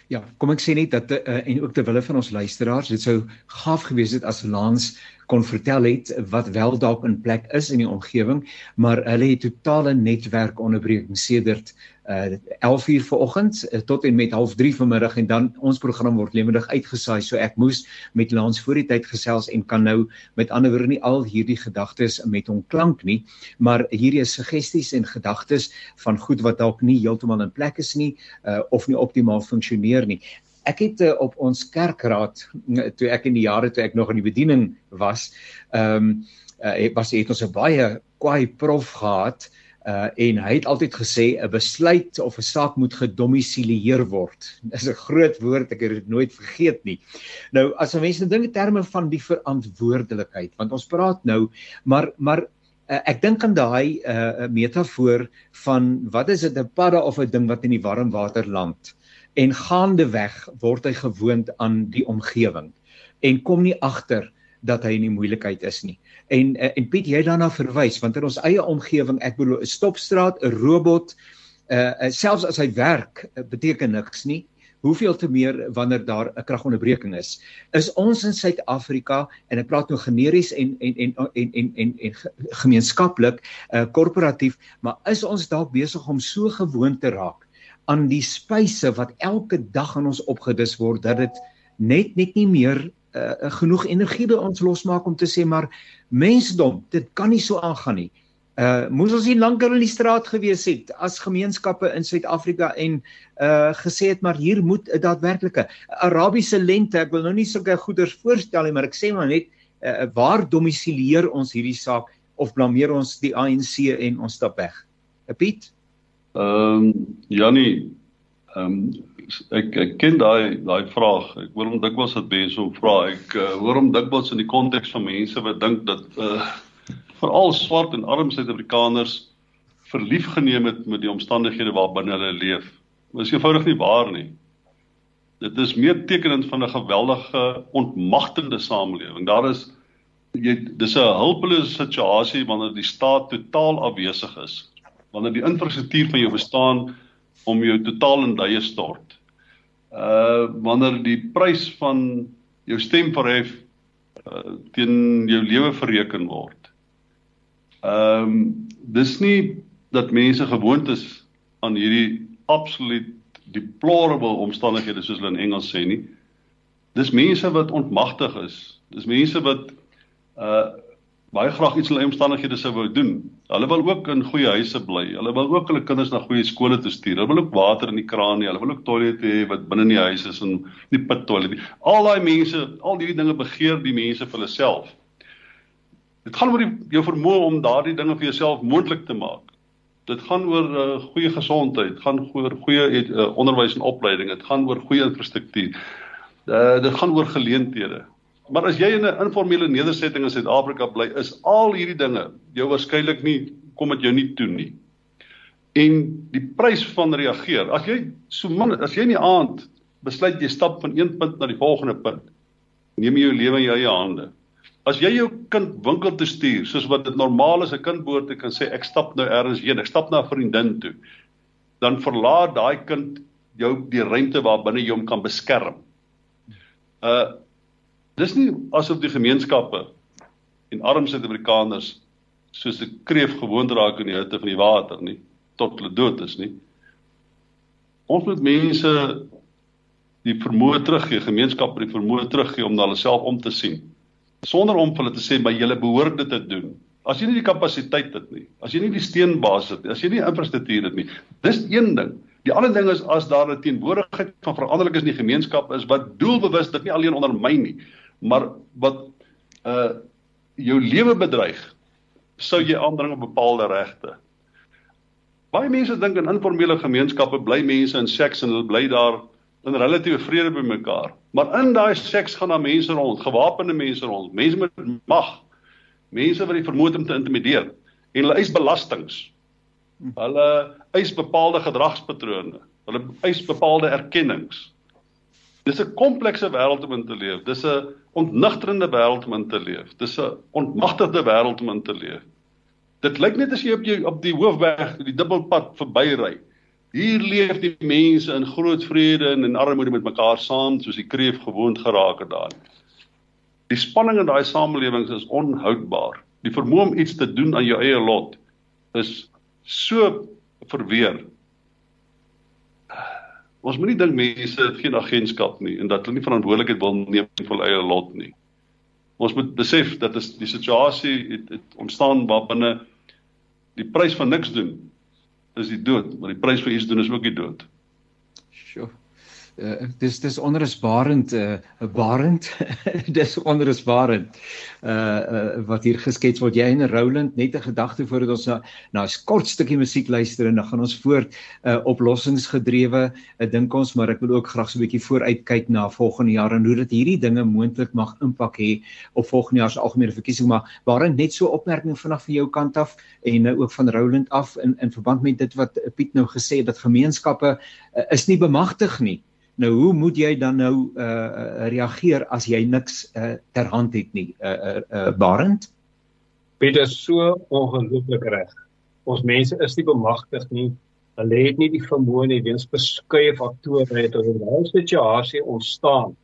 Ja, kom ek sê net dat uh, en ook ter wille van ons luisteraars, dit sou gaaf gewees het as Lans kon vertel het wat wel dalk in plek is in die omgewing, maar hulle het totale netwerkonderbreking sedert uh 11:00 vanoggend uh, tot en met 0:30 vanmiddag en dan ons program word lewendig uitgesaai. So ek moes met Lans voor die tyd gesels en kan nou met ander woorde nie al hierdie gedagtes met hom klank nie, maar hierdie is suggesties en gedagtes van goed wat dalk nie heeltemal in plek is nie uh of nie optimaal funksioneer nie. Ek het uh, op ons kerkraad toe ek in die jare toe ek nog in die bediening was, ehm um, uh, was het ons 'n baie kwaai prof gehad uh en hy het altyd gesê 'n besluit of 'n saak moet gedomisileer word. Dis 'n groot woord, ek het dit nooit vergeet nie. Nou as mense dink in terme van die verantwoordelikheid, want ons praat nou, maar maar uh, ek dink aan daai uh metafoor van wat is dit 'n padda of 'n ding wat in die warm water land? En gaandeweg word hy gewoond aan die omgewing en kom nie agter dat hy in die moeilikheid is nie. En eh, en Piet jy daarna verwys want in ons eie omgewing, ek bedoel 'n stopstraat, 'n robot, uh selfs as hy werk, beteken niks nie. Hoeveel te meer wanneer daar 'n kragonderbreking is. Is ons in Suid-Afrika en ek praat nou generies en en en en en en, en gemeenskaplik, uh korporatief, maar is ons dalk besig om so gewoond te raak aan die spyse wat elke dag aan ons opgedis word dat dit net net nie meer uh, genoeg energie by ons losmaak om te sê maar mensdom dit kan nie so aangaan nie. Uh moes ons nie lankal in die straat gewees het as gemeenskappe in Suid-Afrika en uh gesê het maar hier moet 'n daadwerklike Arabiese lente ek wil nou nie sulke goeders voorstel nie maar ek sê maar net uh, waar domisileer ons hierdie saak of blameer ons die ANC en ons stap weg. Piet Ehm um, Jannie, Ehm um, ek ek ken daai daai vraag. Ek hoor hom dikwels dat mense hom vra. Ek uh, hoor hom dikwels in die konteks van mense wat dink dat uh veral swart en arm Suid-Afrikaners verlief geneem het met die omstandighede waarbinne hulle leef. Dit is eenvoudig nie waar nie. Dit is meer tekenend van 'n geweldige ontmagtende samelewing. Daar is jy dis 'n hulpelose situasie wanneer die staat totaal afwesig is. Wanneer die infrastruktuur van jou bestaan om jou totaal in duie stort. Uh wanneer die prys van jou stem verhef uh, teen jou lewe verreken word. Ehm um, dis nie dat mense gewoond is aan hierdie absoluut deplorable omstandighede soos hulle in Engels sê nie. Dis mense wat ontmagtig is. Dis mense wat uh baie graag iets in hulle omstandighede sou wou doen. Hulle wil ook in goeie huise bly. Hulle wil ook hulle kinders na goeie skole toe stuur. Hulle wil ook water in die kraan hê. Hulle wil ook toilette hê wat binne in die huis is en nie pit toilet nie. Al daai mense, al hierdie dinge begeer die mense vir hulle self. Dit gaan oor die, jou vermoë om daardie dinge vir jouself moontlik te maak. Dit gaan oor uh, goeie gesondheid, gaan oor goeie uh, onderwys en opleiding, dit gaan oor goeie infrastruktuur. Uh, dit gaan oor geleenthede. Maar as jy in 'n informele nedersetting in Suid-Afrika bly, is al hierdie dinge jou waarskynlik nie kom dit jou nie toe nie. En die prys van reageer. As jy so min as jy in die aand besluit jy stap van een punt na die volgende punt, neem jy jou lewe in jou eie hande. As jy jou kind winkel toe stuur, soos wat dit normaal is 'n kind behoort te kan sê ek stap nou ergens heen, ek stap na 'n vriendin toe, dan verlaat daai kind jou die ruimte waar binne jy hom kan beskerm. Uh dis nie asof die gemeenskappe en arm Suid-Afrikaners soos 'n kreef gewoond raak in die hitte van die water nie tot hulle dood is nie. Ons moet mense die vermoë teruggee, gemeenskappe die vermoë teruggee om na hulle self om te sien sonder om hulle te sê maar julle behoort dit te doen. As jy nie die kapasiteit het nie, as jy nie die steenbasis het nie, as jy nie infrastruktuur het nie, dis een ding. Die ander ding is as daar 'n teenwoordigheid van veranderlikes in die gemeenskap is wat doelbewus dit nie alleen onder my nie, maar wat uh jou lewe bedreig, sou jy aandring op bepaalde regte. Baie mense dink in informele gemeenskappe bly mense in seks en hulle bly daar in relatiewe vrede by mekaar. Maar in daai seks gaan daar mense rond, gewapende mense rond, mense met mag, mense wat die vermoed om te intimideer en hulle eis belastings. Hulle eis bepaalde gedragspatrone. Hulle eis bepaalde erkennings. Dis 'n komplekse wêreld om in te leef. Dis 'n ontnigterende wêreld om in te leef. Dis 'n ontmagtigde wêreld om in te leef. Dit lyk net as jy op jy op die hoofweg, die dubbelpad verbyry. Hier leef die mense in groot vrede en in armoede met mekaar saam soos die kreef gewoond geraak het daar. Die spanning in daai samelewings is onhoudbaar. Die vermoë om iets te doen aan jou eie lot is so verweer. Ons moenie dink mense het geen agentskap nie en dat hulle nie verantwoordelikheid wil neem vir hulle eie lot nie. Ons moet besef dat is die situasie het, het ontstaan waarbinne die prys van niks doen is die dood, maar die prys vir iets doen is ook die dood. Sjoe. Uh, dis dis onrusbarend uh barend? Dis onrusbarend uh, uh wat hier geskets word. Jy en Roland net 'n gedagte voordat ons na na 'n kort stukkie musiek luister en dan gaan ons voort uh oplossingsgedrewe uh, dink ons maar ek wil ook graag so 'n bietjie vooruit kyk na volgende jaar en hoe dit hierdie dinge moontlik mag impak hê op volgende jaar se algemene verkiesing. Maar waarin net so opmerking vanaf van jou kant af en uh, ook van Roland af in in verband met dit wat Piet nou gesê het dat gemeenskappe uh, is nie bemagtig nie Nou hoe moet jy dan nou uh reageer as jy niks uh ter hand het nie? Uh uh, uh Barend? Peter so ongelooflik reg. Ons mense is nie bemagtig nie. Hulle het nie die vermoë nie weens verskeie faktore het oor 'n situasie ontstaan.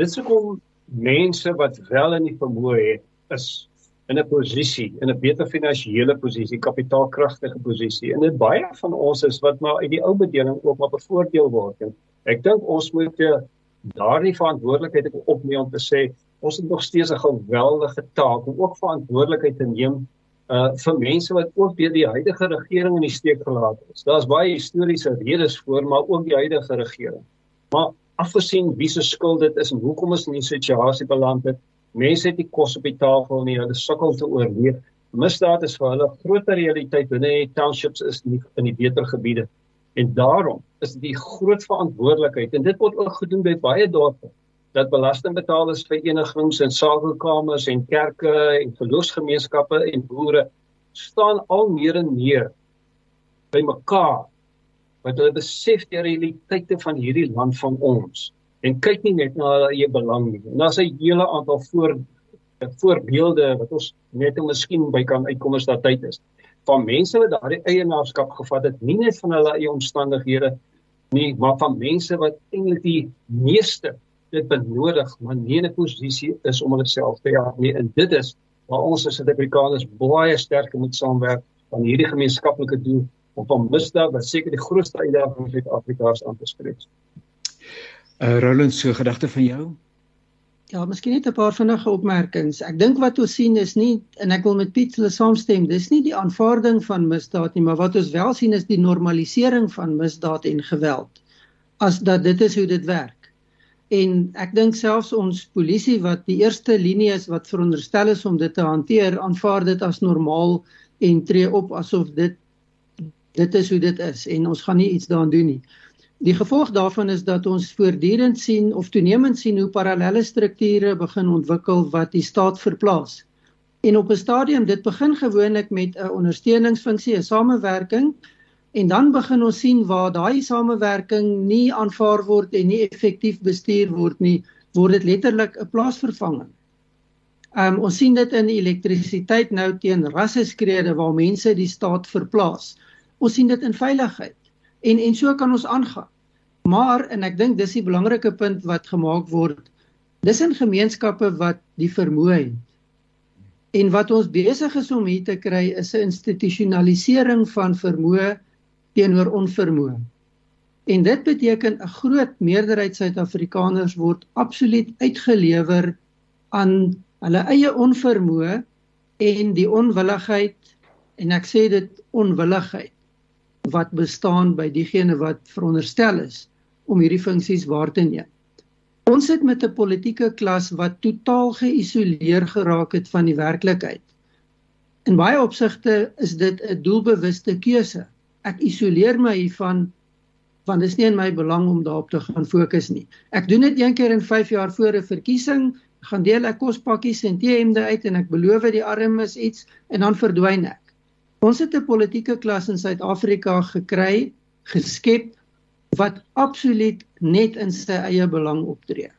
Dit sou kom mense wat wel in die vermoë het is in 'n posisie, in 'n beter finansiële posisie, kapitaalkragtige posisie. En dit baie van ons is wat maar uit die ou bedeling ook maar bevoordeel word. En ek dink ons moet eh, daardie verantwoordelikheid opneem om te sê ons het nog steeds 'n geweldige taak om ook verantwoordelikheid te neem uh vir mense wat ook deur die huidige regering in die steek gelaat is. Daar's baie historiese redes voor, maar ook die huidige regering. Maar afgesien wie se skuld dit is en hoekom ons in hierdie situasie beland het, Mense het nie kos op die tafel nie, hulle sukkel te oorleef. Misdaad is vir hulle groter realiteit binne die townships is nie in die beter gebiede. En daarom is die groot verantwoordelikheid en dit word ook gedoen by baie dorpe dat belastingbetalers verenigings en sakekamers en kerke en geloofsgemeenskappe en boere staan al meer en meer by mekaar wat hulle besef die realiteite van hierdie land van ons en kyk nie net na hulle eie belang nie. En daar's 'n hele aantal voor voorbeelde wat ons net om miskien by kan uitkom as daar tyd is. Van mense wat daardie eienaarskap gevat het, nie net van hulle eie omstandighede nie, maar van mense wat eintlik die meeste dit benodig, maar nie in 'n posisie is om hulle self te help nie. En dit is waar ons as Suid-Afrikaners baie sterker moet saamwerk aan hierdie gemeenskaplike doel om van misdaad wat seker die grootste uitdaging vir Suid-Afrika aan te spreek. Uh Roland, so gedagte van jou? Ja, miskien net 'n paar vinnige opmerkings. Ek dink wat ons sien is nie en ek wil met Piet hulle saamstem, dis nie die aanvaarding van misdaad nie, maar wat ons wel sien is die normalisering van misdaad en geweld. As dat dit is hoe dit werk. En ek dink selfs ons polisie wat die eerste linie is wat veronderstel is om dit te hanteer, aanvaar dit as normaal en tree op asof dit dit is hoe dit is en ons gaan nie iets daaraan doen nie. Die gevolg daarvan is dat ons voortdurend sien of toenemend sien hoe parallelle strukture begin ontwikkel wat die staat verplaas. En op 'n stadium dit begin gewoonlik met 'n ondersteuningsfunksie, 'n samewerking en dan begin ons sien waar daai samewerking nie aanvaar word en nie effektief bestuur word nie, word dit letterlik 'n plaasvervanging. Um ons sien dit in elektrisiteit nou teen rasseskrede waar mense die staat verplaas. Ons sien dit in veiligheid. En en so kan ons aangaan. Maar en ek dink dis die belangrike punt wat gemaak word. Dis in gemeenskappe wat die vermoë het. En wat ons besig is om hier te kry is 'n institusionalisering van vermoë teenoor onvermoë. En dit beteken 'n groot meerderheid Suid-Afrikaners word absoluut uitgelewer aan hulle eie onvermoë en die onwilligheid en ek sê dit onwilligheid wat bestaan by diegene wat veronderstel is om hierdie funksies waar te neem. Ons sit met 'n politieke klas wat totaal geïsoleer geraak het van die werklikheid. In baie opsigte is dit 'n doelbewuste keuse. Ek isoleer my hiervan want dit is nie in my belang om daarop te gaan fokus nie. Ek doen dit een keer in 5 jaar voor 'n verkiesing, gaan deel ek kospakkies en T-hemde uit en ek beloof die armes iets en dan verdwyn ek. Ons het 'n politieke klas in Suid-Afrika gekry, geskep wat absoluut net in sy eie belang optree.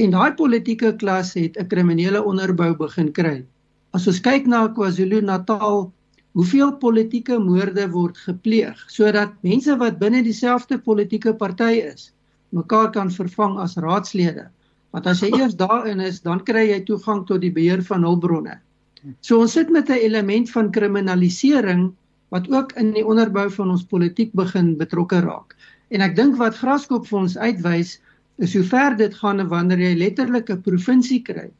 En daai politieke klas het 'n kriminele onderbou begin kry. As ons kyk na KwaZulu-Natal, hoeveel politieke moorde word gepleeg sodat mense wat binne dieselfde politieke party is, mekaar kan vervang as raadslede. Want as jy eers daarin is, dan kry jy toegang tot die beheer van hulpbronne. So ons sit met 'n element van kriminalisering wat ook in die onderbou van ons politiek begin betrokke raak. En ek dink wat Graskop vir ons uitwys is hoe ver dit gaan wanneer jy letterlik 'n provinsie kry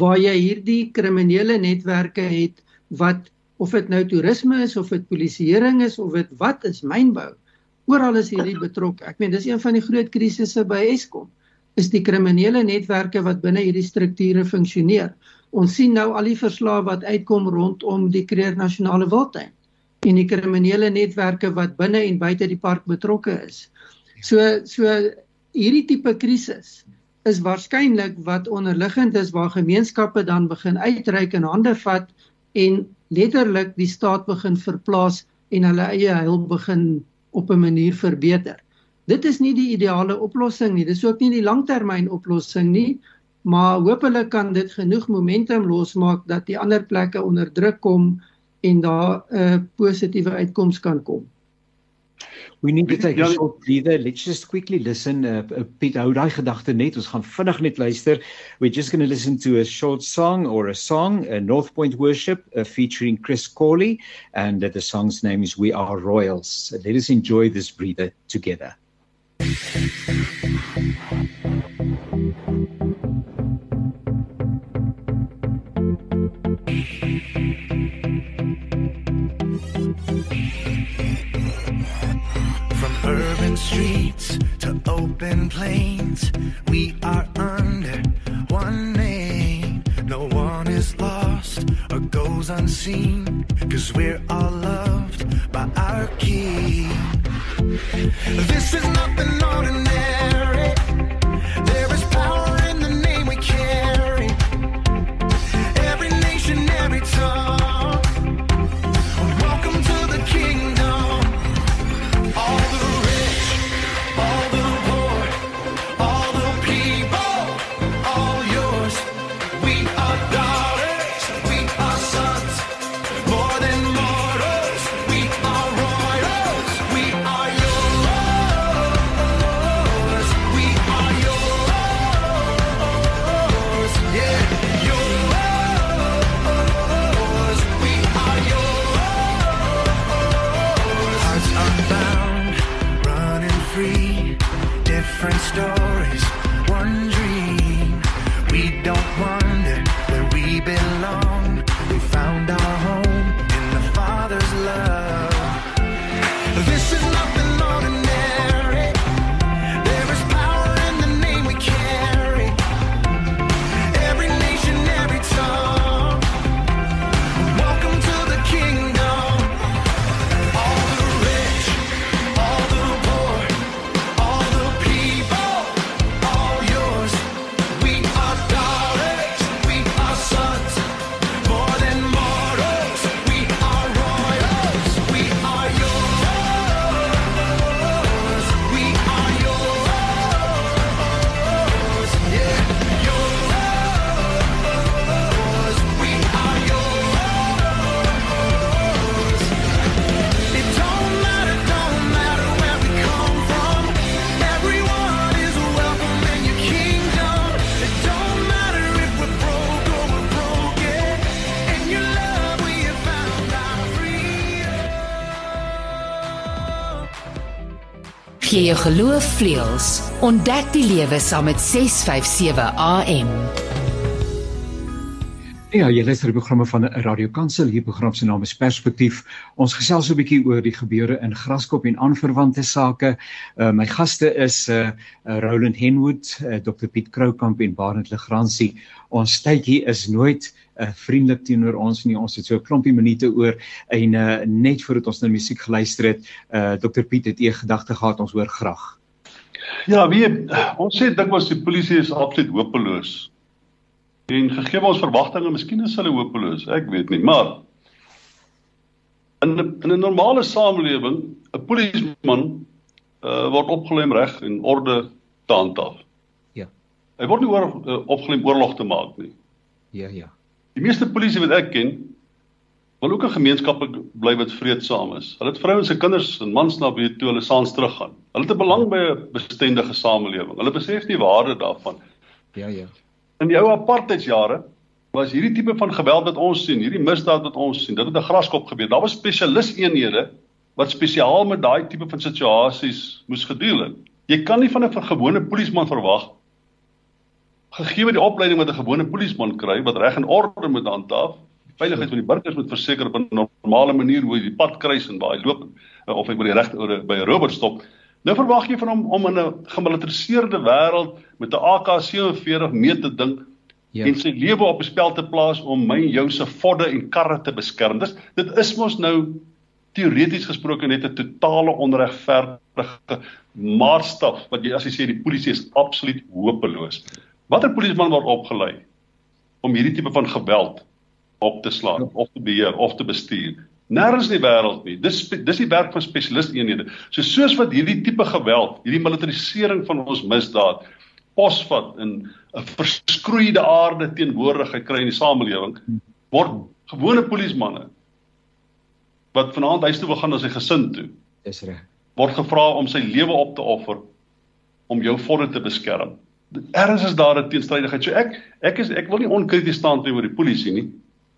waar jy hierdie kriminele netwerke het wat of dit nou toerisme is of dit polisieering is of dit wat is mynbou oral is hierdie betrokke. Ek meen dis een van die groot krisisse by Eskom is die kriminele netwerke wat binne hierdie strukture funksioneer. Ons sien nou al die verslae wat uitkom rondom die Kruger Nasionale Wildtuin en die kriminele netwerke wat binne en buite die park betrokke is. So so hierdie tipe krisis is waarskynlik wat onderliggend is waar gemeenskappe dan begin uitreik en hande vat en letterlik die staat begin verplaas en hulle eie heil begin op 'n manier verbeter. Dit is nie die ideale oplossing nie. Dis ook nie die langtermyn oplossing nie, maar hopelik kan dit genoeg momentum losmaak dat die ander plekke onder druk kom en daar 'n uh, positiewe uitkoms kan kom. We need to take a short breather. Let's just quickly listen. Uh, uh, Piet, hou daai gedagte net. Ons gaan vinnig net luister. We're just going to listen to a short song or a song, a North Point Worship uh, featuring Chris Corley and uh, the song's name is We Are Royals. So let us enjoy this breather together. Plains. We are under one name. No one is lost. or goes unseen. Cause we're all loved by our King. This is nothing ordinary. Gee jou geloof vleuels. Ontdek die lewe saam met 657 AM. Ja, jy luister die programme van Radio Kansel. Hierdie program se naam is Perspektief. Ons gesels so 'n bietjie oor die gebeure in Graskop en aanverwante sake. Uh, my gaste is uh, uh Roland Henwood, uh, Dr Piet Kroukamp en Barend Legrandsie. Ons tydjie is nooit uh, vriendelik teenoor ons nie. Ons het so 'n klompie minute oor en uh, net voordat ons nou musiek geluister het, uh Dr Piet het eers gedagte gehad ons hoor graag. Ja, wie ons sê dikwels die polisie is absoluut hopeloos. En gegee ons verwagtinge, miskien is hulle hopeloos, ek weet nie, maar in 'n in 'n normale samelewing, 'n polisieman uh, word opgelei om reg en orde te handhaaf. Ja. Hy word nie oor uh, opgelei om oorlog te maak nie. Ja, ja. Die meeste polisie wat ek ken, wil ook 'n gemeenskap bly wat vreedsaam is. Hulle het vrouens en kinders en mans na wie toe hulle saans teruggaan. Hulle het 'n belang by 'n bestendige samelewing. Hulle besef die waarde daarvan. Ja, ja. In die ou apartheidsjare was hierdie tipe van geweld wat ons sien, hierdie misdaad wat ons sien, dit het 'n graskop gebeur. Daar was spesialiseenhede wat spesiaal met daai tipe van situasies moes gedeel het. Jy kan nie van 'n gewone polisieman verwag gegee die opleiding wat 'n gewone polisieman kry wat reg en orde moet handhaaf, die veiligheid van die burgers moet verseker op 'n normale manier hoe hy die pad kruis en waar hy loop eh, of hy by die reg by 'n robot stop. Nou verwag jy van hom om in 'n gemilitariseerde wêreld met 'n AK47 mee te dink ja. en sy lewe op die spel te plaas om my en jou se vodde en karre te beskerm. Dis dit is mos nou teoreties gesproke net 'n totale onregverdige maatstaf wat jy as jy sê die polisie is absoluut hopeloos. Watter polisieman word opgelei om hierdie tipe van geweld op te slaan of te beheer of te bestuur? Nêrens in die wêreld nie. Dis dis die werk van spesialisteenhede. So soos wat hierdie tipe geweld, hierdie militarisering van ons misdaad posvat in 'n verskroeide aarde teenwoordigheid kry in die samelewing, word gewone polismanne wat vanaand huis toe wil gaan na sy gesin toe. Dis reg. Word gevra om sy lewe op te offer om jou vodde te beskerm. Ergens is daar 'n teenstrydigheid. So ek ek is ek wil nie onkrities staan teenoor die polisie nie.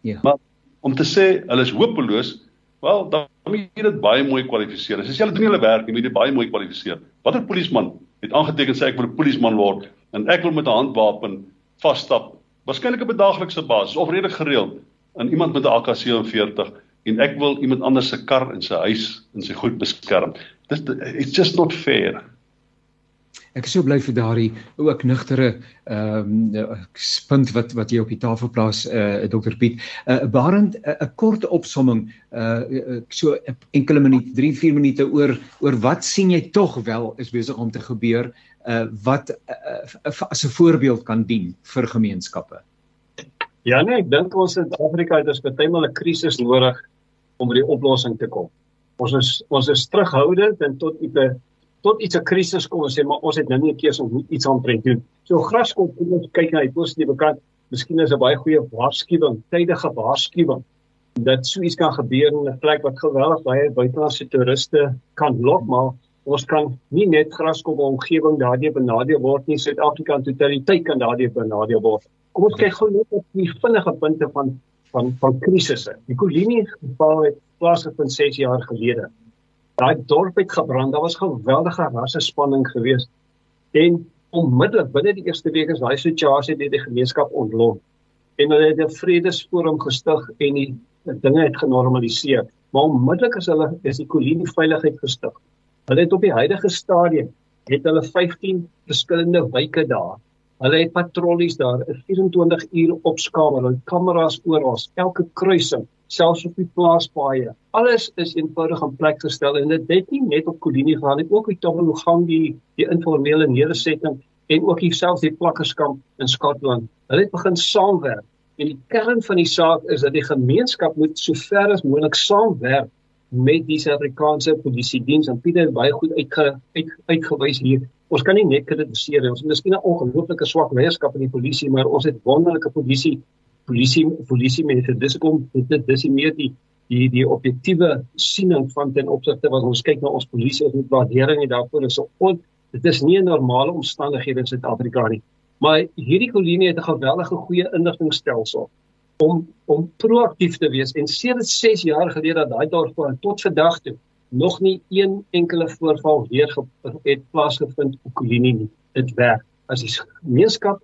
Ja. Maar om te sê hulle is hopeloos, wel dan moet jy dit baie mooi kwalifiseer. As jy hulle doen hulle werk, jy moet dit baie mooi kwalifiseer. Watter polisieman het aangeteken sê ek wil 'n polisieman word en ek wil met 'n handwapen vasstap, waarskynlik op 'n daaglikse basis of redelik gereeld in iemand met 'n AK47 en ek wil iemand anders se kar en sy huis en sy goed beskerm. Dis it's just not fair. Ek is so bly vir daardie ook nugtere ehm um, punt wat wat jy op die tafel plaas eh uh, Dr Piet. Eh uh, Barend 'n uh, kort opsomming eh uh, so enkele minute, 3, 4 minute oor oor wat sien jy tog wel is besig om te gebeur eh uh, wat uh, as 'n voorbeeld kan dien vir gemeenskappe. Ja nee, ek dink ons in Afrika het ons baie maal 'n krisis nodig om by die oplossing te kom. Ons is ons is terughoudend en tot 'n tot iets 'n krisis kom en sê maar ons het nou nie 'n keuse om iets aan te doen. So graskop kom ons kyk na die positiewe kant. Miskien is 'n baie goeie waarskuwing, tydige waarskuwing dat so iets kan gebeur in 'n plek wat geweldig baie buitelandse toeriste kan lok, maar ons kan nie net graskop omgewing daardie benadeel word nie. Suid-Afrika in totaliteit kan daardie benadeel word. Kom ons kyk gou net op die vinnige punte van van van krisisse. Die kolonie geval het plaasgevind 6 jaar gelede. Daai dorp het gebrand. Daar was geweldige rassespanning geweest. En onmiddellik binne die eerste week is daai situasie deur die gemeenskap ontlok. En hulle het 'n vredesforum gestig en die dinge het genormaliseer. Maar onmiddellik as hulle is die kolonie veiligheid gestig. Hulle het op die huidige stadium het hulle 15 verskillende wyke daar. Hulle het patrollies daar, 'n 24 uur opskamer, hulle kameras oral, elke kruising selfs op die plaaspaaie. Alles is eenvoudig in plek gestel en dit het nie net op Kolinie gegaan nie, ook op Tobologang die die informele nedersetting en ook selfs die plakkerskamp in Skotland. Hulle het begin saamwerk en die kern van die saak is dat die gemeenskap moet sover as moontlik saamwerk met die Suid-Afrikaanse polisie diens en Pieter baie goed uitge, uit, uitgewys hier. Ons kan nie net kritiseer. Ons het miskien 'n ongelooflike swak leierskap in die polisie, maar ons het wonderlike polisie polisie polisie mense dis kom dit dis meer die die die objektiewe siening van ten opsigte wat ons kyk na ons polisie as 'n waardering en daarvoor is on, dit is nie 'n normale omstandighede in Suid-Afrika nie. Maar hierdie kolonie het 'n geweldige goeie inligtingstelsel om om proaktief te wees en sedert 6 jaar gelede dat daai dorp tot vandag toe nog nie een enkele voorval weer het plaasgevind op kolonie nie. Dit werk. As die gemeenskap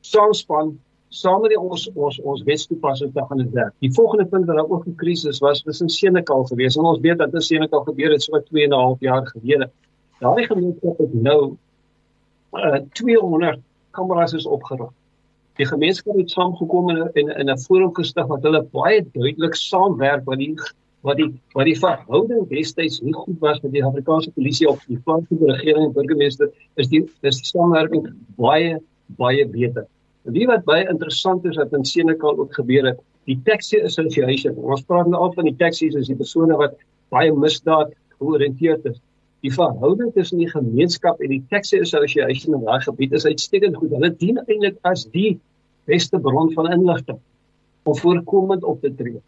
saamspan saam met die ons ons ons wetstoepassing te gaan werk. Die volgende punt wat daar ook 'n krisis was, was in Senekal geweest. En ons weet dat in Senekal gebeur het so 2 en 'n half jaar gelede. Daardie gemeenskap het nou uh 200 kameras is opgerig. Die gemeenskap het saamgekom in in in 'n forum gestig wat hulle baie duidelik saamwerk wat die wat die wat die verhouding destyds nie goed was met die Afrikaanse polisie of die plaaslike regering en burgemeester is die is die samewerking baie baie beter. Die wat baie interessant is wat in Senekal ook gebeur het, die Taxi Association. Ons praat nou al van die taxi's as die persone wat baie misdaad georiënteerd is. Die verhouding tussen die gemeenskap en die Taxi Association in daai gebied is uitstekend goed. Hulle dien eintlik as die beste bron van inligting om voorkomend op te tree.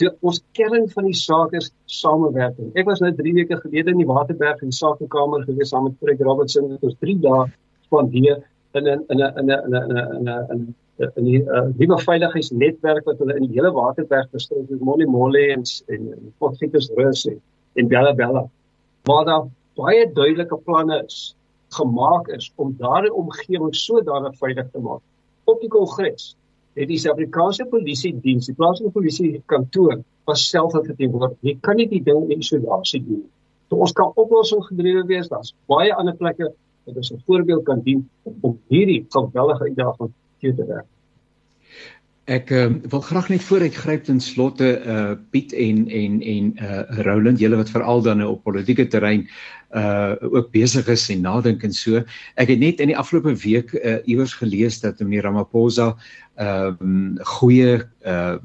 So ons kern van die saak is samewerking. Ek was nou 3 weke gelede in die Waterberg in die sakekamer gewees saam met Fred Robertson. Dit was 3 dae spandeer in 'n in 'n in 'n in 'n in 'n in die uh, nuwe veiligheidsnetwerk wat hulle in die hele Waterberg gestel het, Molly Molly en en Potgietersrus en en Bella Bella. Maar daar baie duidelike planne is gemaak is om daardie omgewing sodanig veilig te maak. Op die kongres het die Suid-Afrikaanse polisie diens, die plaaslike polisie kantoor was self verteenwoordig. Jy kan nie die ding in isolasie doen. So ons kan oplossings gedrewe wees, daar's baie ander plekke wat as 'n voorbeeld kan dien om hierdie geweldige uitdaging te te werk. Ek uh, wil graag net vooruit gryp ten slotte uh Piet en en en uh Roland, julle wat veral dan nou op politieke terrein uh ook besig is en nadink en so. Ek het net in die afgelope week uh iewers gelees dat meneer Ramaphosa ehm um, goeie uh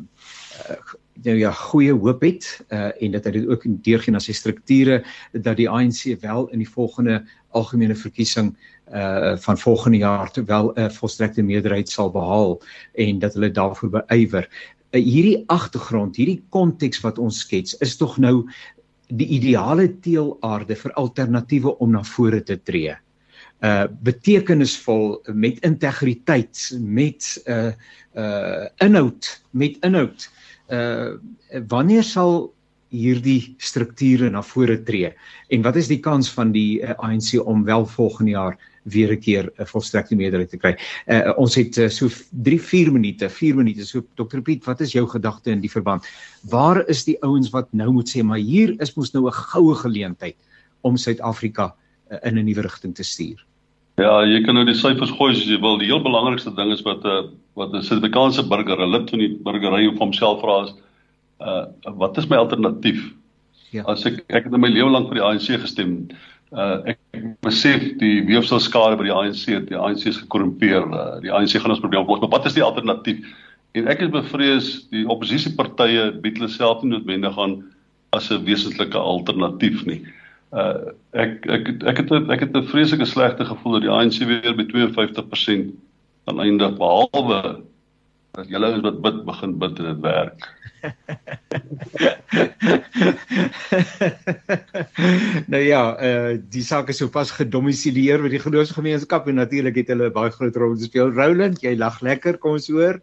nou ja goeie hoop het uh en dat hy dit ook deurgee na sy strukture dat die ANC wel in die volgende algemene verkiesing uh van volgende jaar terwyl 'n uh, volstrekte meerderheid sal behaal en dat hulle daarvoor beywer. Uh, hierdie agtergrond, hierdie konteks wat ons skets is tog nou die ideale teelaarde vir alternatiewe om na vore te tree. Uh betekenisvol met integriteit, met uh uh inhoud, met inhoud. Uh wanneer sal hierdie strukture na vore tree en wat is die kans van die uh, ANC om wel volgende jaar weer 'n keer 'n uh, volstrekte meerderheid te kry. Uh, ons het uh, so 3 4 minute, 4 minute. So Dr Piet, wat is jou gedagte in die verband? Waar is die ouens wat nou moet sê maar hier is mos nou 'n goue geleentheid om Suid-Afrika uh, in 'n nuwe rigting te stuur? Ja, jy kan nou die syfers gooi as jy wil. Die heel belangrikste ding is wat 'n uh, wat 'n Suid-Afrikaanse burger, 'n lid van die burgery of homself vra is, uh wat is my alternatief? Ja. As ek ek het in my lewe lank vir die ANC gestem. Uh ek besef die weefselskade by die ANC, die ANC is gekorrumpeer. Uh, die ANC gaan ons probleem oplos, maar wat is die alternatief? En ek is bevrees die oppositiepartye bied hulle self nie noodwendig aan as 'n wesentlike alternatief nie. Uh ek ek ek het ek het 'n vreeslike slegte gevoel dat die ANC weer by 52% aan eindig behalwe dat julle is wat bid begin bid en dit werk. nou ja, uh die saak is sopas gedomisileer by die geloofsgemeenskap en natuurlik het hulle baie groot rol gespeel. Roland, jy lag lekker, kom ons hoor.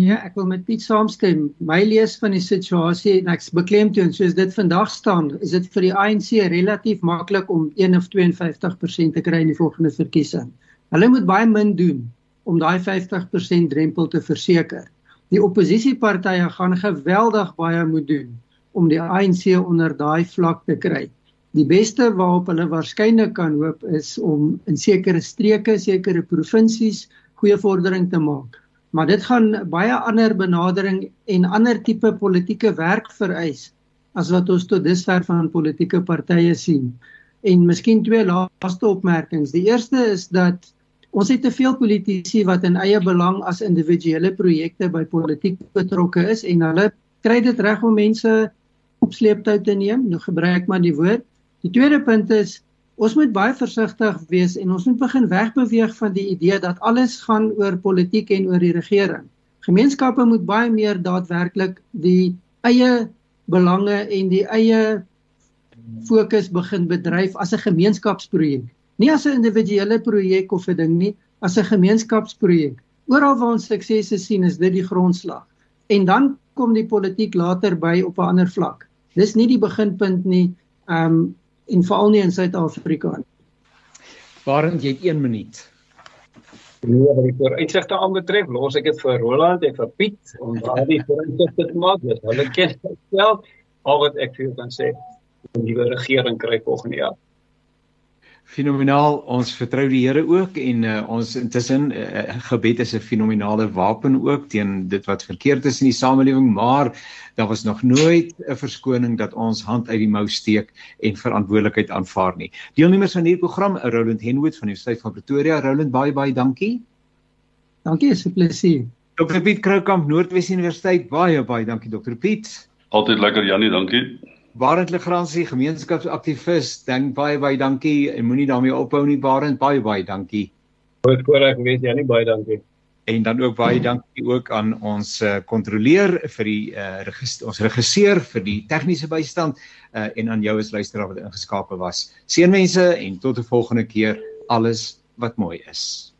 Ja, ek wil met Piet saamstem. My lees van die situasie en ek's beklemtoon soos dit vandag staan, is dit vir die ANC relatief maklik om 1 of 52% te kry in die volgende verkiesing. Hulle moet baie min doen om daai 50% drempel te verseker. Die oppositiepartye gaan geweldig baie moet doen om die ANC onder daai vlak te kry. Die beste waarop hulle waarskynlik kan hoop is om in sekere streke, sekere provinsies goeie vordering te maak maar dit gaan baie ander benadering en ander tipe politieke werk vereis as wat ons tot dusver van politieke partye sien. En miskien twee laaste opmerkings. Die eerste is dat ons het te veel politici wat in eie belang as individuele projekte by politiek betrokke is en hulle kry dit reg om mense op sleeptou te neem. Nou gebruik maar die woord. Die tweede punt is Ons moet baie versigtig wees en ons moet begin wegbeweeg van die idee dat alles gaan oor politiek en oor die regering. Gemeenskappe moet baie meer daadwerklik die eie belange en die eie fokus begin bedryf as 'n gemeenskapsprojek. Nie as 'n individuele projek of 'n ding nie, as 'n gemeenskapsprojek. Oral waar ons suksese sien, is dit die grondslag. En dan kom die politiek later by op 'n ander vlak. Dis nie die beginpunt nie. Um en veral nie in Suid-Afrika nie. Barend jy het 1 minuut. Nee, wat die vooruitsigte aanbetref, los ek dit vir Roland en vir Piet om daardie vooruitsigte te maak. Dit hulle ken self al wat ek vir jou kan sê. Die nuwe regering kry volgende jaar. Fenomenaal. Ons vertrou die Here ook en uh, ons intussen uh, gebed is 'n fenominale wapen ook teen dit wat verkeerd is in die samelewing, maar daar was nog nooit 'n verskoning dat ons hand uit die mou steek en verantwoordelikheid aanvaar nie. Deelnemers van hierdie program, Roland Henwood van die Universiteit van Pretoria. Roland, baie baie dankie. Dankie, is 'n plesier. Dr Piet Kroukamp, Noordwes Universiteit. Baie baie dankie Dr Piet. Altyd lekker Jannie, dankie. Barend Legrandsie, gemeenskapsaktivis, dink baie baie dankie en moenie daarmee ophou nie Barend, baie baie dankie. Goed voorreg weet jy nie baie dankie. En dan ook baie dankie ook aan ons kontroleur uh, vir die uh, regis ons regisseur vir die tegniese bystand uh, en aan jou as luisteraar wat ingeskakel was. Seënwense en tot 'n volgende keer alles wat mooi is.